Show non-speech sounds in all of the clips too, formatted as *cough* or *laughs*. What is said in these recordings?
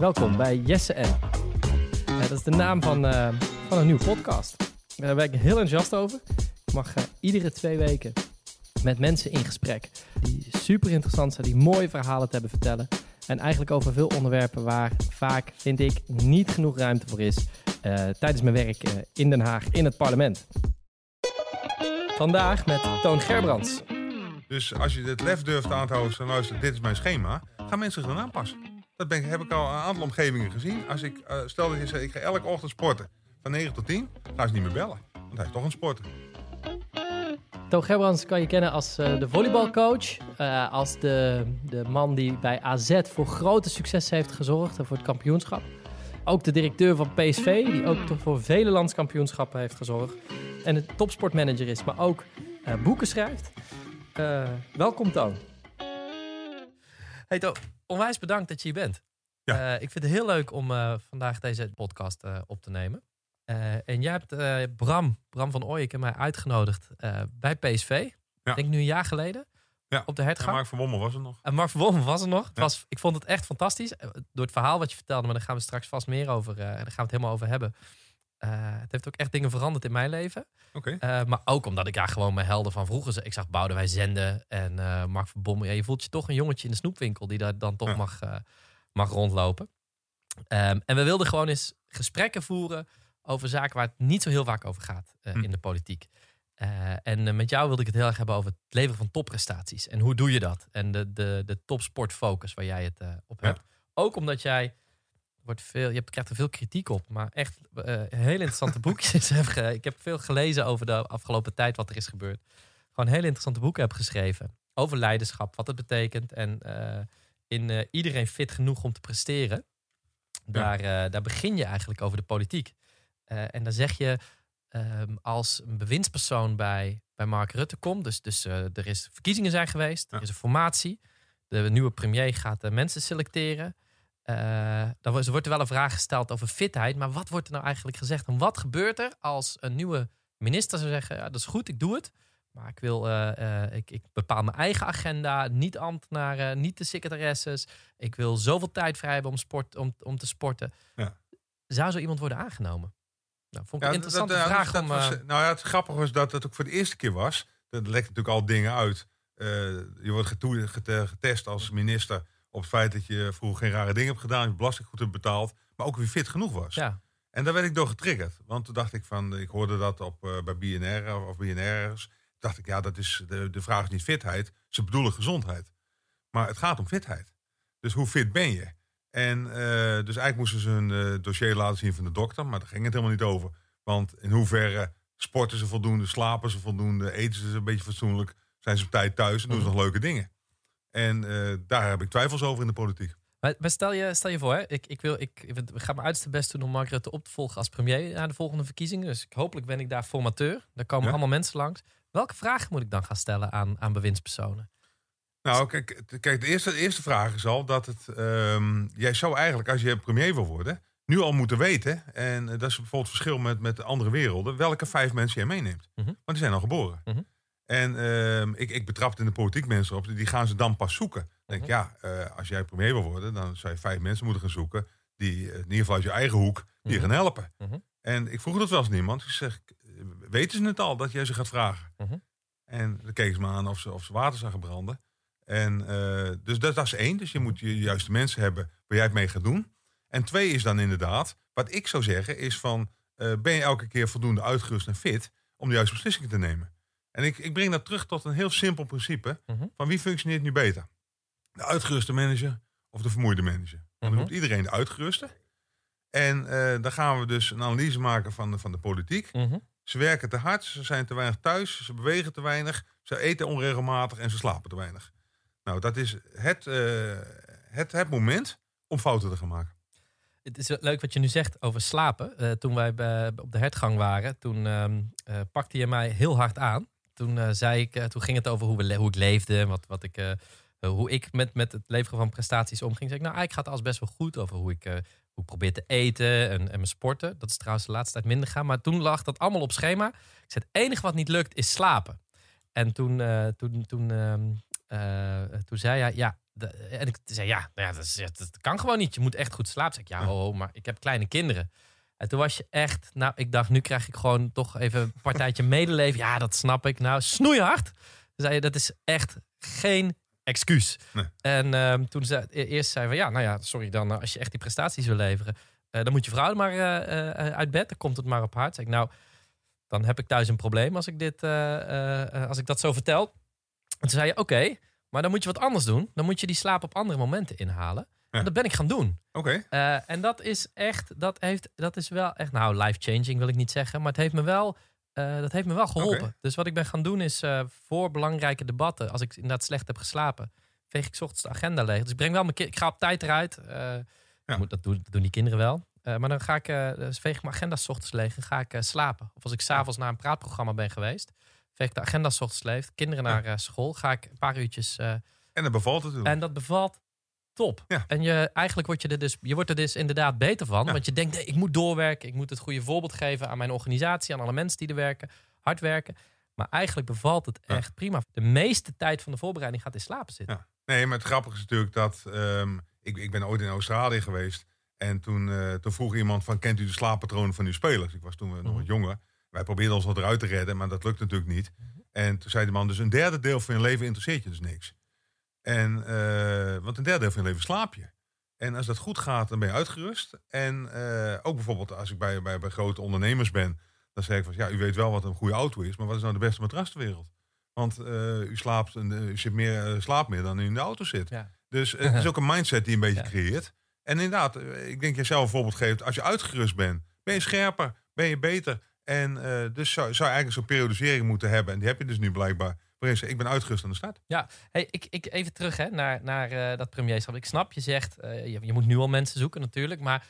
Welkom bij Jesse N. Uh, dat is de naam van, uh, van een nieuwe podcast. Daar ben ik heel enthousiast over. Ik mag uh, iedere twee weken met mensen in gesprek die super interessant zijn, die mooie verhalen te hebben vertellen. En eigenlijk over veel onderwerpen waar vaak, vind ik, niet genoeg ruimte voor is tijdens mijn werk in Den Haag in het parlement. Vandaag met Toon Gerbrands. Dus als je het lef durft aan te houden, dan luister, dit is mijn schema, gaan mensen zich dan aanpassen. Dat ben, heb ik al een aantal omgevingen gezien. Als ik, uh, stel dat je zegt, ik ga elke ochtend sporten. Van 9 tot 10, ga ze niet meer bellen. Want hij is toch een sporter. Toon Gerbrands kan je kennen als uh, de volleybalcoach. Uh, als de, de man die bij AZ voor grote succes heeft gezorgd voor het kampioenschap. Ook de directeur van PSV, die ook voor vele landskampioenschappen heeft gezorgd. En de topsportmanager is, maar ook boeken schrijft. welkom Toon. Hey Toon, onwijs bedankt dat je hier bent. Ja. Uh, ik vind het heel leuk om uh, vandaag deze podcast uh, op te nemen. en jij hebt Bram, Bram van Ooyek en mij uitgenodigd bij PSV. Ja. Ik denk nu een jaar geleden. Ja. Op de hertgang. En Mark van Wommel was er nog. En Mark van Wommel was er nog. Het was, ik vond het echt fantastisch. Door het verhaal wat je vertelde, maar daar gaan we straks vast meer over. en daar gaan we het helemaal over hebben. Het heeft ook echt dingen veranderd in mijn leven. Okay. Uh, maar ook omdat ik ja, gewoon mijn helden van vroeger... Ik zag Boudewijn Zenden en uh, Mark van Bommel. Ja, je voelt je toch een jongetje in de snoepwinkel... die daar dan toch ja. mag, mag rondlopen. Um, en we wilden gewoon eens gesprekken voeren... over zaken waar het niet zo heel vaak over gaat hm. in de politiek. en met jou wilde ik het heel erg hebben over het leveren van topprestaties. En hoe doe je dat? En de, de, de topsportfocus waar jij het op hebt. Ook omdat jij wordt veel, je krijgt er veel kritiek op, maar echt uh, hele interessante *laughs* boekjes. ik heb veel gelezen over de afgelopen tijd wat er is gebeurd. Gewoon hele interessante boeken heb geschreven over leiderschap, wat het betekent en uh, in uh, iedereen fit genoeg om te presteren. Daar, ja. daar begin je eigenlijk over de politiek. en dan zeg je um, als een bewindspersoon bij, bij Mark Rutte komt, dus, dus er is verkiezingen zijn geweest, ja. er is een formatie, de nieuwe premier gaat mensen selecteren. Uh, dan wordt er wel een vraag gesteld over fitheid. Maar wat wordt er nou eigenlijk gezegd? En wat gebeurt er als een nieuwe minister zou zeggen: ja, dat is goed, ik doe het. Maar ik, wil, uh, uh, ik, ik, bepaal mijn eigen agenda, niet ambtenaren, niet de secretaresses. Ik wil zoveel tijd vrij hebben om, sport, om, om te sporten. Ja. Zou zo iemand worden aangenomen? Nou, vond ik ja, een interessante dat, vraag. Dat om, was, nou ja, het grappige was dat het ook voor de eerste keer was. Er lekt natuurlijk al dingen uit. je wordt getest als minister op het feit dat je vroeger geen rare dingen hebt gedaan, je belasting goed hebt betaald, maar ook weer fit genoeg was. Ja. En daar werd ik door getriggerd. Want toen dacht ik van, ik hoorde dat op, uh, bij BNR of BNR'ers. dacht ik, ja, dat is, de, de vraag is niet fitheid, ze bedoelen gezondheid. Maar het gaat om fitheid. Dus hoe fit ben je? En uh, dus eigenlijk moesten ze hun uh, dossier laten zien van de dokter, maar daar ging het helemaal niet over. Want in hoeverre sporten ze voldoende, slapen ze voldoende, eten ze een beetje fatsoenlijk, zijn ze op tijd thuis en doen ze nog leuke dingen. En uh, daar heb ik twijfels over in de politiek. Maar, maar stel, je, stel je voor, hè? Ik, ik, wil, ik, ik ga mijn uiterste best doen om Mark Rutte op te volgen als premier na de volgende verkiezingen. Dus ik, hopelijk ben ik daar formateur. Daar komen ja. allemaal mensen langs. Welke vragen moet ik dan gaan stellen aan, aan bewindspersonen? Nou, kijk, kijk de, eerste, de eerste vraag is al dat het. Um, jij zou eigenlijk, als je premier wil worden, nu al moeten weten. En dat is bijvoorbeeld het verschil met, met de andere werelden. welke vijf mensen jij meeneemt. Mm -hmm. Want die zijn al geboren. Mm -hmm. En uh, ik, ik betrap in de politiek mensen op, die gaan ze dan pas zoeken. Dan denk ik, ja, uh, als jij premier wil worden, dan zou je vijf mensen moeten gaan zoeken. die in ieder geval uit je eigen hoek, die je gaan helpen. Uh -huh. En ik vroeg dat wel eens niemand. Ik zeg, weten ze het al dat jij ze gaat vragen? -huh. En dan keken ze me aan of ze, of ze water zagen branden. En uh, dus dat, dat is één. Dus je moet je juiste mensen hebben waar jij het mee gaat doen. En twee is dan inderdaad, wat ik zou zeggen, is van ben je elke keer voldoende uitgerust en fit om de juiste beslissingen te nemen? En ik, ik breng dat terug tot een heel simpel principe. Uh -huh. Van wie functioneert nu beter? De uitgeruste manager of de vermoeide manager? Dan uh -huh. roept iedereen de uitgeruste. En uh, dan gaan we dus een analyse maken van de, van de politiek. -huh. Ze werken te hard, ze zijn te weinig thuis, ze bewegen te weinig, ze eten onregelmatig en ze slapen te weinig. Nou, dat is het, uh, het, het moment om fouten te gaan maken. Het is leuk wat je nu zegt over slapen. Uh, toen wij bij, op de hertgang waren, toen um, pakte je mij heel hard aan toen uh, zei ik, uh, toen ging het over hoe, we hoe ik leefde, wat, wat ik, uh, hoe ik met, met het leveren van prestaties omging. Zei ik, nou, eigenlijk gaat alles best wel goed over hoe ik, hoe probeer te eten en, en mijn sporten. Dat is trouwens de laatste tijd minder gaan. Maar toen lag dat allemaal op schema. Ik zei, het enige wat niet lukt is slapen. En toen, toen, toen, ehm, toen zei hij, ja, en ik zei, ja, nou ja dat, dat, kan gewoon niet. Je moet echt goed slapen. Zeg ik, ja, ho, maar ik heb kleine kinderen. En toen was je echt, nou, ik dacht, nu krijg ik gewoon toch even een partijtje medeleven. Ja, dat snap ik. Nou, snoeihard. Zei je, dat is echt geen excuus. Nee. En ehm, toen zei, e- eerst zei van, ja, nou ja, sorry dan, eh, als je echt die prestaties wil leveren, eh, dan moet je vrouw maar eh, uit bed. Dan komt het maar op hard. Zeg ik, nou, dan heb ik thuis een probleem als ik, dit, als ik dat zo vertel. En toen zei je, oké, maar dan moet je wat anders doen. Dan moet je die slaap op andere momenten inhalen. Ja. Dat ben ik gaan doen. Oké. Eh, en dat is echt, dat, heeft, dat is wel echt, nou, life-changing wil ik niet zeggen, maar het heeft me wel, eh, dat heeft me wel geholpen. Dus wat ik ben gaan doen is eh, voor belangrijke debatten, als ik inderdaad slecht heb geslapen, veeg ik 's ochtends de agenda leeg. Dus ik breng wel mijn ik ga op tijd eruit. Ja. moet, dat, doen, dat doen die kinderen wel. Maar dan ga ik, dus veeg ik mijn agenda 's ochtends leeg en ga ik slapen. Of als ik s'avonds naar een praatprogramma ben geweest, veeg ik de agenda 's ochtends leeg, kinderen naar school, ga ik een paar uurtjes En dat bevalt het natuurlijk. en dat bevalt top. Ja. En je, eigenlijk word je er dus, je wordt er dus inderdaad beter van. Ja. Want je denkt, nee, ik moet doorwerken. Ik moet het goede voorbeeld geven aan mijn organisatie, aan alle mensen die er werken. Hard werken. Maar eigenlijk bevalt het Ja. echt prima. De meeste tijd van de voorbereiding gaat in slapen zitten. Nee, maar het grappige is natuurlijk dat... ehm, ik, ik ben ooit in Australië geweest. En toen, eh, toen vroeg iemand van... Kent u de slaappatronen van uw spelers? Ik was toen nog Mhm. wat jonger. Wij probeerden ons wat eruit te redden, maar dat lukt natuurlijk niet. En toen zei de man... Dus een derde deel van je leven interesseert je dus niks. En, eh, want een derde deel van je leven slaap je. En als dat goed gaat, dan ben je uitgerust. En eh, ook bijvoorbeeld als ik bij, bij, bij grote ondernemers ben... dan zeg ik van, ja, u weet wel wat een goede auto is... maar wat is nou de beste matras ter wereld? Want eh, u, slaapt, en, u zit meer, slaapt meer dan u in de auto zit. Ja. Dus het is ook een mindset die een beetje *laughs* Ja. creëert. En inderdaad, ik denk dat jij zelf een voorbeeld geeft. Als je uitgerust bent, ben je scherper, ben je beter. En dus zou, zou je eigenlijk zo'n periodisering moeten hebben. En die heb je dus nu blijkbaar. Zegt, ik ben uitgerust aan de start. Hey, ik, ik, even terug hè, naar, naar eh, dat premierschap. Ik snap, je zegt, eh, je, je moet nu al mensen zoeken natuurlijk. Maar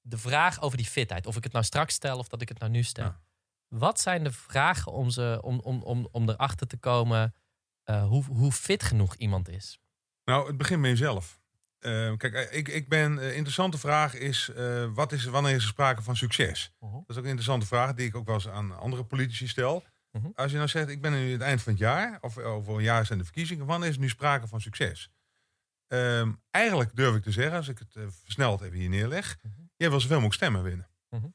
de vraag over die fitheid, of ik het nou straks stel of dat ik het nou nu stel. Ja. Wat zijn de vragen om, ze, om, om, om, om erachter te komen eh, hoe, hoe fit genoeg iemand is? Nou, het begint met jezelf. Kijk, ik, ik ben, interessante vraag is, wat is, wanneer is er sprake van succes? Mhm. Dat is ook een interessante vraag die ik ook wel eens aan andere politici stel. Mhm. Als je nou zegt, ik ben nu het eind van het jaar, of over een jaar zijn de verkiezingen, wanneer is er nu sprake van succes? Ehm, eigenlijk durf ik te zeggen, als ik het eh, versneld even hier neerleg, je wil zoveel mogelijk stemmen winnen. Mhm.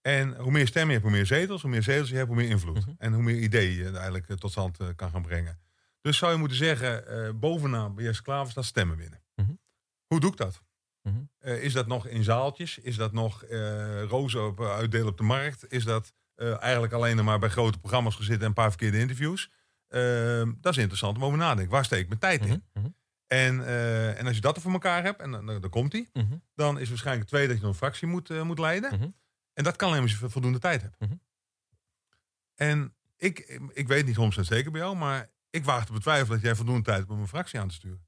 En hoe meer stemmen je hebt, hoe meer zetels. Hoe meer zetels je hebt, hoe meer invloed. Mhm. En hoe meer ideeën je eigenlijk eh, tot stand eh, kan gaan brengen. Dus zou je moeten zeggen, bovenaan bij Jesse Klaver staat stemmen winnen. Hoe doe ik dat? Is dat nog in zaaltjes? Is dat nog eh, rozen op, uitdelen op de markt? Is dat eh, eigenlijk alleen maar bij grote programma's gezitten en een paar verkeerde interviews? Ehm, dat is interessant om over na te denken. Waar steek ik mijn tijd in? Mhm. Mhm. En, eh, en als je dat er voor elkaar hebt, en dan, dan, komt die, Mhm. dan is waarschijnlijk tweede dat je een fractie moet, eh, moet leiden. En dat kan alleen als je voldoende tijd hebt. En ik, ik weet niet 100% zeker bij jou, maar ik waag te betwijfelen dat jij voldoende tijd hebt om een fractie aan te sturen.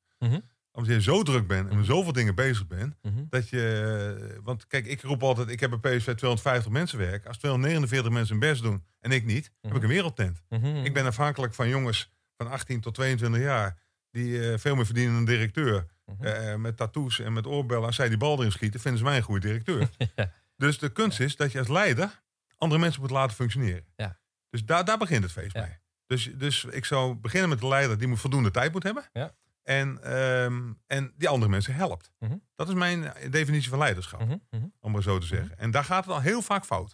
Mhm. Omdat je zo druk bent en Mhm. met zoveel dingen bezig bent, Mhm. dat je. Want kijk, ik roep altijd: ik heb bij PSV 250 mensen werken. Als 249 mensen hun best doen en ik niet, heb Mhm. ik een wereldtent. Mhm. Ik ben afhankelijk van jongens van 18 tot 22 jaar. die eh, veel meer verdienen dan een directeur. Mhm. Eh, met tattoos en met oorbellen. Als zij die bal erin schieten, vinden ze mij een goede directeur. *laughs* Ja. Dus de kunst is dat je als leider andere mensen moet laten functioneren. Ja. Dus daar, daar begint het feest mee. Dus, dus ik zou beginnen met de leider die moet voldoende tijd moet hebben. Ja. En, ehm, en die andere mensen helpt. Mhm. Dat is mijn definitie van leiderschap, Mhm. Mhm. om maar zo te zeggen. En daar gaat het al heel vaak fout.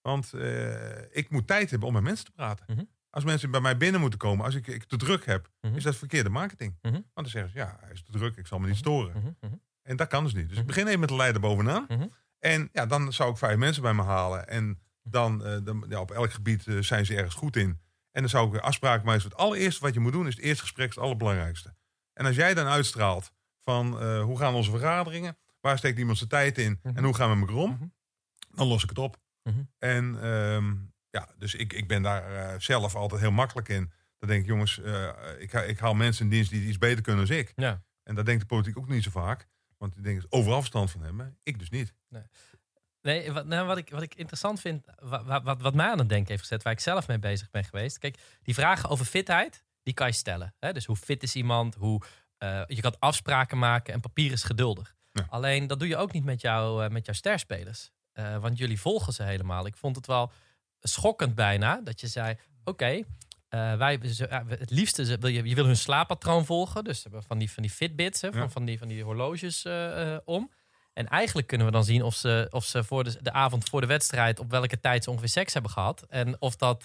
Want eh, ik moet tijd hebben om met mensen te praten. Als mensen bij mij binnen moeten komen, als ik, ik te druk heb, is dat verkeerde marketing. Want dan zeggen ze, ja, hij is te druk, ik zal me niet storen. En dat kan dus niet. Dus ik begin even met de leider bovenaan. En ja, dan zou ik vijf mensen bij me halen. En dan, eh, dan ja, op elk gebied eh, zijn ze ergens goed in. En dan zou ik weer afspraken maken. Het allereerste wat je moet doen is het eerste gesprek is het allerbelangrijkste. En als jij dan uitstraalt van eh, hoe gaan onze vergaderingen? Waar steekt iemand zijn tijd in? Mhm. En hoe gaan we met elkaar om? Mhm. Dan los ik het op. Mhm. En ehm, ja, dus ik, ik ben daar eh, zelf altijd heel makkelijk in. Dan denk ik, jongens, eh, ik, ik haal mensen in dienst die iets beter kunnen dan ik. Ja. En daar denkt de politiek ook niet zo vaak. Want die denken overal verstand van hebben. Ik dus niet. Nee, wat, nou, wat, ik, wat ik interessant vind, wat, wat, wat mij aan het denken heeft gezet, waar ik zelf mee bezig ben geweest. Kijk, die vragen over fitheid, die kan je stellen. Hè? Dus hoe fit is iemand? Hoe, eh, je kan afspraken maken en papier is geduldig. Ja. Alleen dat doe je ook niet met, jou, eh, met jouw sterspelers. Eh, want jullie volgen ze helemaal. Ik vond het wel schokkend bijna dat je zei: Oké, wij, ze- het liefste ze- wil je, je wil hun slaappatroon volgen. Dus van die, van die Fitbits, hè, van, Ja. van, die, van die horloges om. En eigenlijk kunnen we dan zien of ze, of ze voor de, de avond voor de wedstrijd... op welke tijd ze ongeveer seks hebben gehad. En of dat...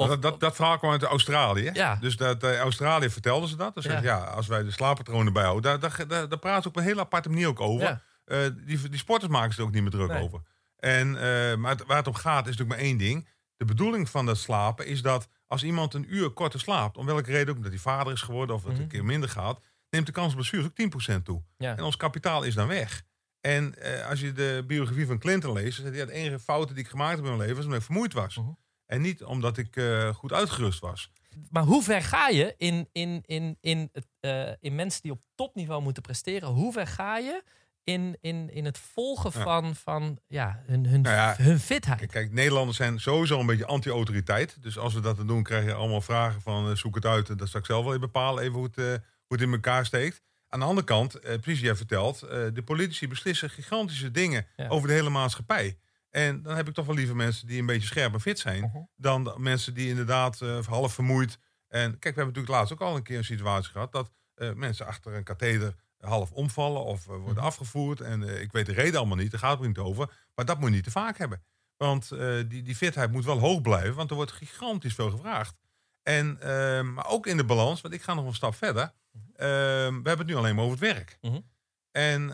of, dat, dat, dat verhaal kwam uit Australië. Ja. Dus dat, eh, Australië vertelden ze dat. Dus Ja. ja. als wij de slaappatronen bijhouden, daar, daar, daar, daar praten ze op een hele aparte manier ook over. Ja. Eh, die, die sporters maken ze er ook niet meer druk Nee. over. En, eh, maar het- waar het om gaat is natuurlijk maar één ding. De bedoeling van dat slapen is dat als iemand een uur korter slaapt, om welke reden ook, omdat hij vader is geworden of het Mhm. een keer minder gaat, neemt de kans op blessures ook 10% toe. Ja. En ons kapitaal is dan weg. En als je de biografie van Clinton leest, dan zegt hij, de enige fouten die ik gemaakt heb in mijn leven was omdat ik vermoeid was. Mhm. En niet omdat ik eh, goed uitgerust was. Maar hoe ver ga je in, in, in, in, het, eh, in mensen die op topniveau moeten presteren? Hoe ver ga je in, in, in het volgen Ja. van, van ja, hun, hun, Nou ja, hun fitheid? Kijk, Nederlanders zijn sowieso een beetje anti-autoriteit. Dus als we dat dan doen, krijg je allemaal vragen van eh, zoek het uit. En dat zal ik zelf wel even bepalen, even hoe het, hoe het in elkaar steekt. Aan de andere kant, precies jij vertelt, de politici beslissen gigantische dingen Ja. over de hele maatschappij. En dan heb ik toch wel liever mensen die een beetje scherp en fit zijn, Mhm. dan mensen die inderdaad eh, half vermoeid. En kijk, we hebben natuurlijk laatst ook al een keer een situatie gehad dat eh, mensen achter een katheder half omvallen of eh, worden Mhm. afgevoerd. En ik weet de reden allemaal niet, daar gaat het niet over. Maar dat moet je niet te vaak hebben. Want die, die fitheid moet wel hoog blijven, want er wordt gigantisch veel gevraagd. En, ehm, maar ook in de balans, want ik ga nog een stap verder. Ehm, we hebben het nu alleen maar over het werk. Mhm. En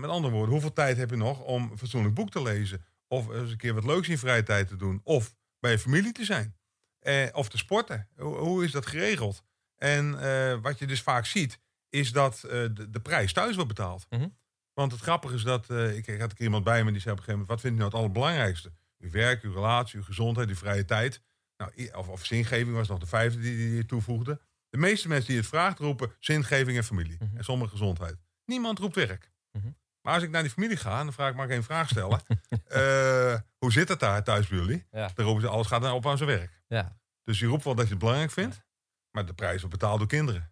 met andere woorden, hoeveel tijd heb je nog om een fatsoenlijk boek te lezen? Of eens een keer wat leuks in vrije tijd te doen? Of bij je familie te zijn? Eh, of te sporten? Hoe, hoe is dat geregeld? En eh, wat je dus vaak ziet, is dat eh, de, de prijs thuis wordt betaald. Mhm. Want het grappige is dat, eh, ik, ik had er iemand bij me die zei op een gegeven moment, wat vindt u nou het allerbelangrijkste? Uw werk, uw relatie, uw gezondheid, uw vrije tijd. Nou, of, of zingeving was nog de vijfde die die je toevoegde. De meeste mensen die het vraagt roepen zingeving en familie. Mhm. En sommige gezondheid. Niemand roept werk. Maar als ik naar die familie ga, dan vraag ik, ik één vraag stellen? *laughs* Eh, hoe zit het daar thuis bij jullie? Ja. Dan roepen ze, alles gaat dan op aan zijn werk. Ja. Dus je roept wel dat je het belangrijk vindt, maar de prijs wordt betaald door kinderen.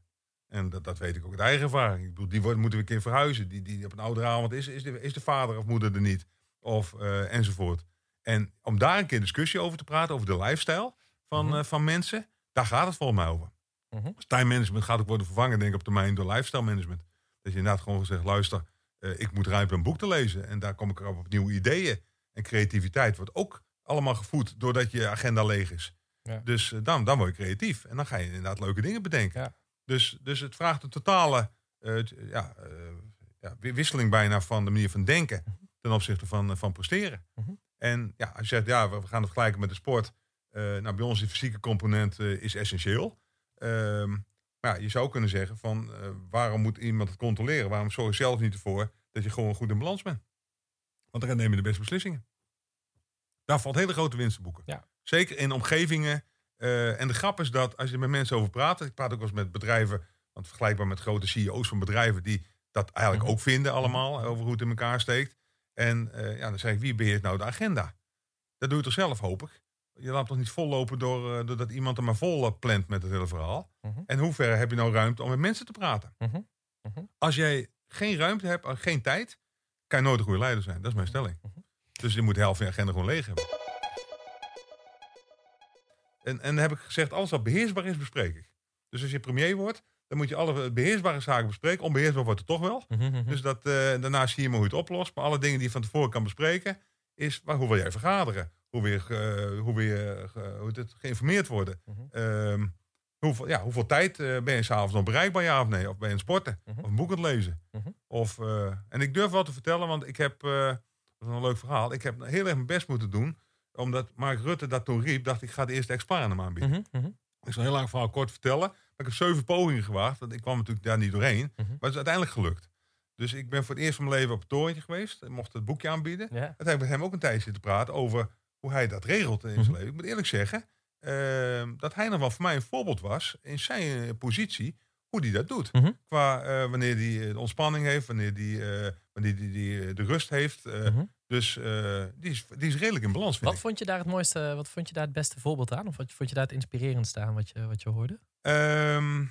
En dat, dat weet ik ook uit eigen ervaring. Ik bedoel, die worden, moeten we een keer verhuizen. Die, die op een oudere avond is, is, de, is de vader of moeder er niet. Of, eh, enzovoort. En om daar een keer discussie over te praten, over de lifestyle van, Mhm. eh, van mensen, daar gaat het volgens mij over. Dus time management gaat ook worden vervangen, denk ik, op termijn door lifestyle management. Dat je inderdaad gewoon zegt, luister, ik moet ruimte een boek te lezen. En daar kom ik op, op nieuwe ideeën. En creativiteit wordt ook allemaal gevoed doordat je agenda leeg is. Ja. Dus eh, dan, dan word je creatief. En dan ga je inderdaad leuke dingen bedenken. Ja. Dus, dus het vraagt een totale eh, t- ja, eh, ja, wi- wisseling bijna van de manier van denken ten opzichte van, eh, van presteren. Mhm. En ja, als je zegt, ja, we gaan het vergelijken met de sport. Eh, nou, bij ons die fysieke component eh, is essentieel. Ehm, maar ja, je zou kunnen zeggen van, eh, waarom moet iemand het controleren? Waarom zorg je zelf niet ervoor dat je gewoon goed in balans bent? Want dan neem je de beste beslissingen. Daar valt hele grote winst te boeken. Ja. Zeker in omgevingen. eh, en de grap is dat als je met mensen over praat, ik praat ook wel eens met bedrijven, want vergelijkbaar met grote CEO's van bedrijven die dat eigenlijk Mhm. ook vinden allemaal, over hoe het in elkaar steekt. En eh, ja, dan zeg ik, wie beheert nou de agenda? Dat doe je toch zelf, hoop ik. Je laat toch niet vollopen door, eh, doordat iemand er maar vol eh, plant met het hele verhaal. Mhm. En hoe ver heb je nou ruimte om met mensen te praten? Mhm. Mhm. Als jij geen ruimte hebt, en geen tijd, kan je nooit een goede leider zijn. Dat is mijn stelling. Dus je moet de helft van je agenda gewoon leeg hebben. En, en dan heb ik gezegd, alles wat beheersbaar is, bespreek ik. Dus als je premier wordt, dan moet je alle beheersbare zaken bespreken. Onbeheersbaar wordt het toch wel. Dus dat, eh, daarna zie je maar hoe je het oplost. Maar alle dingen die je van tevoren kan bespreken, is waar, hoe wil jij vergaderen? Hoe je, eh, hoe je ge- hoe het geïnformeerd worden? Mhm. Ehm, hoeveel, ja, hoeveel tijd eh, ben je s'avonds nog bereikbaar, ja of nee? Of ben je aan het sporten? Mhm. Of een boek aan het lezen? Mhm. Of, eh, en ik durf wel te vertellen, want ik heb, eh, dat is een leuk verhaal, ik heb heel erg mijn best moeten doen. Omdat Mark Rutte dat toen riep, dacht ik, ik ga de eerste aan hem aanbieden. Ik zal een heel lang verhaal kort vertellen. Maar ik heb zeven pogingen gewaagd, want ik kwam natuurlijk daar niet doorheen. Maar het is uiteindelijk gelukt. Dus ik ben voor het eerst van mijn leven op het torentje geweest. Mocht het boekje aanbieden. Ja. En toen heb ik met hem ook een tijdje te praten over hoe hij dat regelt in zijn Mhm. leven. Ik moet eerlijk zeggen ehm, dat hij nog wel voor mij een voorbeeld was in zijn eh, positie, hoe hij dat doet. Mhm. Qua eh, wanneer hij de ontspanning heeft, wanneer hij wanneer die, die, eh, de rust heeft. Eh, Mhm. Dus eh, die, is, die is redelijk in balans, Wat ik. vond je daar het mooiste, wat vond je daar het beste voorbeeld aan? Of wat vond je daar het inspirerendste aan wat je, wat je hoorde? Ehm,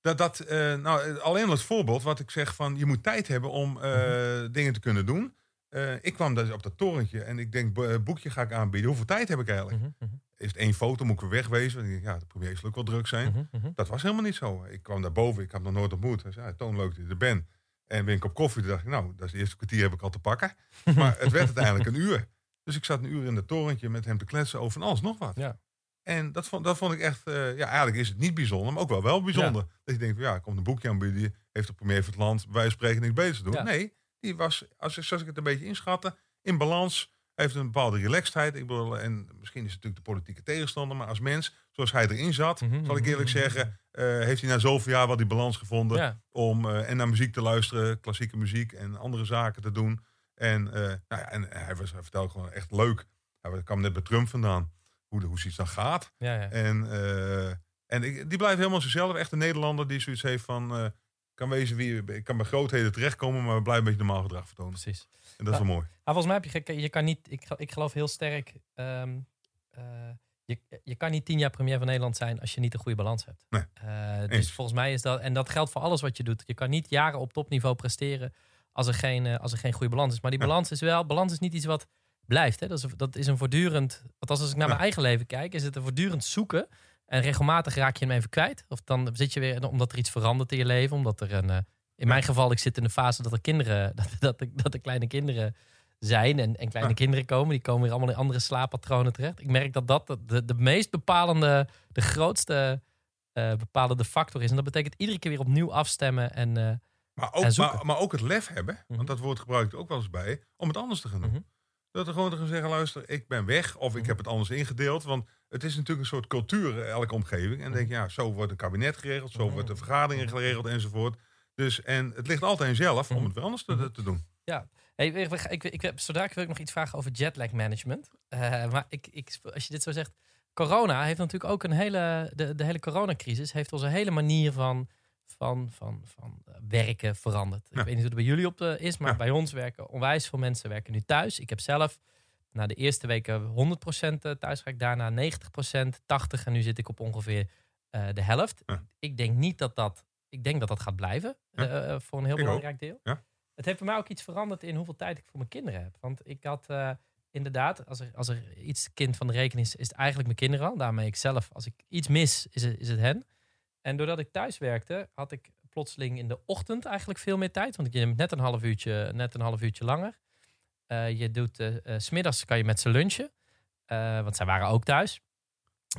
dat, dat, eh, nou, alleen als voorbeeld wat ik zeg van je moet tijd hebben om eh, dingen te kunnen doen. Eh, ik kwam dus op dat torentje en ik denk, bo- boekje ga ik aanbieden. Hoeveel tijd heb ik eigenlijk? Mhm, mhm. is het één foto, moet ik weer wegwezen. Ja, de premier zal ook wel druk zijn. Mhm, mhm. Dat was helemaal niet zo. Ik kwam daar boven, ik had nog nooit ontmoet. Hij zei, ja, Toon, leuk dat je er bent. En weer een kop koffie, toen dacht ik, nou, dat is de eerste kwartier heb ik al te pakken. *laughs* Maar het werd uiteindelijk een uur. Dus ik zat een uur in het torentje met hem te kletsen over van alles nog wat. Ja. En dat vond, dat vond ik echt, eh, ja, eigenlijk is het niet bijzonder, maar ook wel wel bijzonder. Dat je denkt, ja, komt een boekje aanbieden, heeft de premier van het land van spreken niks beter te doen. Ja. Nee, die was, als, ik- zoals ik het een beetje inschatte, in balans. Heeft een bepaalde relaxedheid. Ik bedoel, en misschien is het natuurlijk de politieke tegenstander, maar als mens, zoals hij erin zat, Mhm, zal ik mhm, eerlijk mhm. zeggen, eh, heeft hij na zoveel jaar wel die balans gevonden Ja. om eh, en naar muziek te luisteren, klassieke muziek en andere zaken te doen. En, eh, nou ja, en hij, was, hij vertelde gewoon echt leuk. Hij kwam net bij Trump vandaan, hoe, de, hoe zoiets dan gaat. Ja, ja. En, en ik, die blijft helemaal zichzelf. Echt een Nederlander die zoiets heeft van... kan wezen wie ik kan bij grootheden terechtkomen, maar we blijven een beetje normaal gedrag vertonen. Precies. En dat is wel mooi. Maar volgens mij heb je, je kan niet, ik, ik geloof heel sterk, ehm, eh, je, je kan niet tien jaar premier van Nederland zijn als je niet een goede balans hebt. Nee. Eh, dus volgens mij is dat, en dat geldt voor alles wat je doet. Je kan niet jaren op topniveau presteren als er geen, eh, als er geen goede balans is. Maar die Ja. balans is wel, balans is niet iets wat blijft. Hè? Dat, is, een- dat is een voortdurend, althans als ik naar Ja. mijn eigen leven kijk, is het een voortdurend zoeken. En regelmatig raak je hem even kwijt. Of dan zit je weer, omdat er iets verandert in je leven. Omdat er een, eh, in mijn geval, ik zit in de fase dat er kinderen, *laughs* dat, dat, er- dat er kleine kinderen zijn en, en kleine kinderen komen. Die komen weer allemaal in andere slaappatronen terecht. Ik merk dat dat de, de meest bepalende, de grootste eh, bepalende factor is. En dat betekent iedere keer weer opnieuw afstemmen. En, eh, Maar ook, maar, maar ook het lef hebben, Mhm. want dat woord gebruik ik ook wel eens bij, om het anders te gaan doen. Mhm. Dat er gewoon te gaan zeggen, luister, ik ben weg of ik Mhm. heb het anders ingedeeld. Want het is natuurlijk een soort cultuur, eh, elke omgeving. En denk je, ja, zo wordt een kabinet geregeld, zo Mhm. wordt de vergaderingen geregeld enzovoort. Dus, en het ligt altijd aan jezelf om Mhm. het weer anders te, Mhm. te doen. Hey, ik, ik, ik, ik, heb- zodra wil ik nog iets vragen over jetlag management. Eh, maar ik, ik, als je dit zo zegt, corona heeft natuurlijk ook een hele, de, de hele coronacrisis heeft onze hele manier van, van, van, van eh, werken veranderd. Ja. Ik weet niet hoe het bij jullie op de is, maar Ja. bij ons werken onwijs veel mensen werken nu thuis. Ik heb zelf na de eerste weken 100% thuis gewerkt, daarna 90%, 80% en nu zit ik op ongeveer eh, de helft. Ja. Ik denk niet dat dat, ik denk dat dat gaat blijven eh, eh, voor een heel Ik ook. belangrijk deel. Het heeft bij mij ook iets veranderd in hoeveel tijd ik voor mijn kinderen heb. Want ik had eh, inderdaad, als er, als er iets kind van de rekening is, is het eigenlijk mijn kinderen al. Daarmee ik zelf, als ik iets mis, is het, is het hen. En doordat ik thuis werkte, had ik plotseling in de ochtend eigenlijk veel meer tijd. Want je neemt net een half uurtje, net een half uurtje langer. Eh, je doet, eh eh, smiddags kan je met ze lunchen. Want zij waren ook thuis.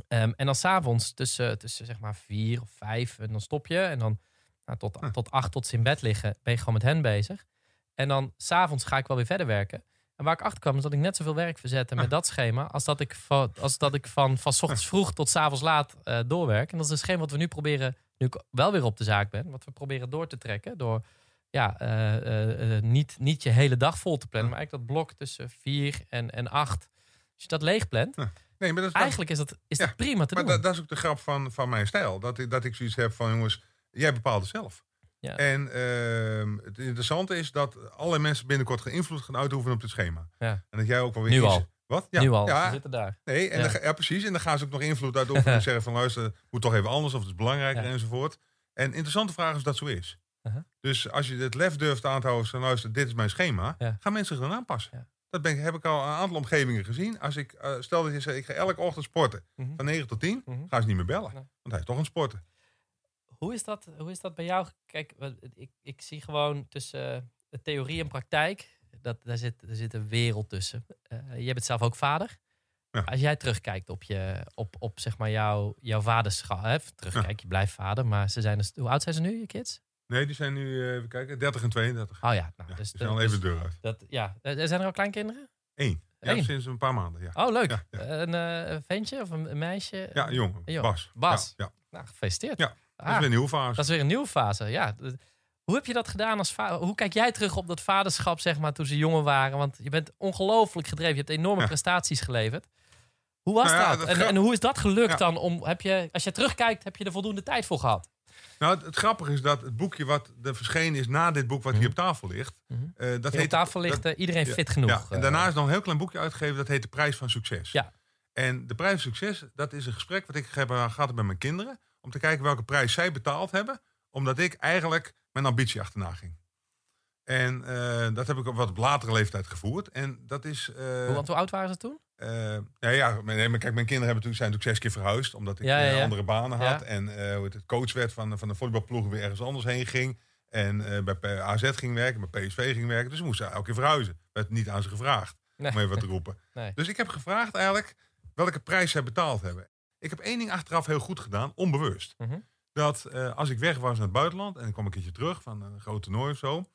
Ehm, en dan s'avonds tussen, tussen zeg maar vier of vijf. En dan stop je. En dan nou, tot, Hm. tot acht, tot ze in bed liggen, ben je gewoon met hen bezig. En dan s'avonds ga ik wel weer verder werken. En waar ik achter kwam, is dat ik net zoveel werk verzette met Ah. dat schema. Als dat ik van, als dat ik van, van 's ochtends vroeg tot 's avonds laat eh, doorwerk. En dat is een schema wat we nu proberen, nu ik wel weer op de zaak ben, wat we proberen door te trekken. Door ja, eh, eh, niet, niet je hele dag vol te plannen, Ah. maar eigenlijk dat blok tussen vier en, en acht. Als je dat leeg plant, Nee, maar dat, is- dat, eigenlijk is dat, is Ja, dat prima te maar doen. dat, dat is ook de grap van, van mijn stijl. Dat ik, dat ik zoiets heb van, jongens, jij bepaalt het zelf. Ja. En ehm, het interessante is dat alle mensen binnenkort geen invloed gaan uitoefenen op dit schema. Ja. En dat jij ook wel weer Nu al. Wat? Ja, nu al, Ja, ze zitten daar. Nee, en Ja. Dan, ja, precies. En dan gaan ze ook nog invloed uitoefenen *laughs* en zeggen van luister, het moet toch even anders of het is belangrijker enzovoort. En interessante vraag is of dat zo is. Uh-huh. Dus als je het lef durft aan te houden, van luister, dit is mijn schema, gaan mensen zich dan aanpassen. Dat ben heb ik al een aantal omgevingen gezien. Als ik, eh, stel dat je zegt, ik ga elke ochtend sporten, Mhm. van 9 tot 10, Mhm. gaan ze niet meer bellen. Nee. Want hij is toch aan het sporten. Hoe is dat, hoe is dat bij jou? Kijk, ik, ik zie gewoon tussen eh, de theorie en praktijk, dat, daar, zit, daar zit een wereld tussen. Eh, je bent zelf ook vader. Ja. Als jij terugkijkt op, je, op, op zeg maar jouw, jouw vaderschap, hè, terugkijk, je blijft vader, maar ze zijn dus, hoe oud zijn ze nu, je kids? Nee, die zijn nu, eh, even kijken, 30 en 32. Oh ja, nou, Ja, dus, zijn al dus even de deur uit. dat, ja. Zijn er al kleinkinderen? Eén. Ja, Eén. sinds een paar maanden, ja. Oh, leuk. Een, ventje of een, meisje? Ja, jong. Een jong. Bas. Bas. Ja, ja. Nou, gefeliciteerd. Ja, Dat is weer een nieuwe fase. Dat is weer een nieuwe fase, ja. Hoe heb je dat gedaan als vader? Hoe kijk jij terug op dat vaderschap, zeg maar, toen ze jonger waren? Want je bent ongelooflijk gedreven. Je hebt enorme Ja. prestaties geleverd. Hoe was Nou ja, dat? dat En, hoe is dat gelukt Ja. dan? Om, heb je, als je terugkijkt, heb je er voldoende tijd voor gehad? Nou, het, het grappige is dat het boekje wat er verschenen is na dit boek wat hier Mhm. op tafel ligt. Mhm. eh, dat Hier op tafel ligt dat- eh, iedereen fit genoeg. Ja, en eh. daarna is nog een heel klein boekje uitgegeven dat heet De Prijs van Succes. Ja. En de Prijs van Succes, dat is een gesprek wat ik heb eh, gehad met mijn kinderen. Om te kijken welke prijs zij betaald hebben. Omdat ik eigenlijk mijn ambitie achterna ging. En eh, dat heb ik op wat latere leeftijd gevoerd. En dat is... eh, Hoe, oud waren ze toen? Eh, ja, ja, nee, maar kijk, mijn kinderen hebben natuurlijk, zijn natuurlijk zes keer verhuisd. Omdat ik Ja, ja, ja. andere banen had. En hoe het, coach werd van, van de voetbalploeg weer ergens anders heen ging. En bij AZ ging werken, bij PSV ging werken. Dus ze moesten elke keer verhuizen. Werd niet aan ze gevraagd, Nee. om even wat te roepen. *laughs* Nee. Dus ik heb gevraagd eigenlijk welke prijs zij betaald hebben. Ik heb één ding achteraf heel goed gedaan, onbewust. Mhm. Dat eh, als ik weg was naar het buitenland en ik kwam een keertje terug van een groot toernooi of zo.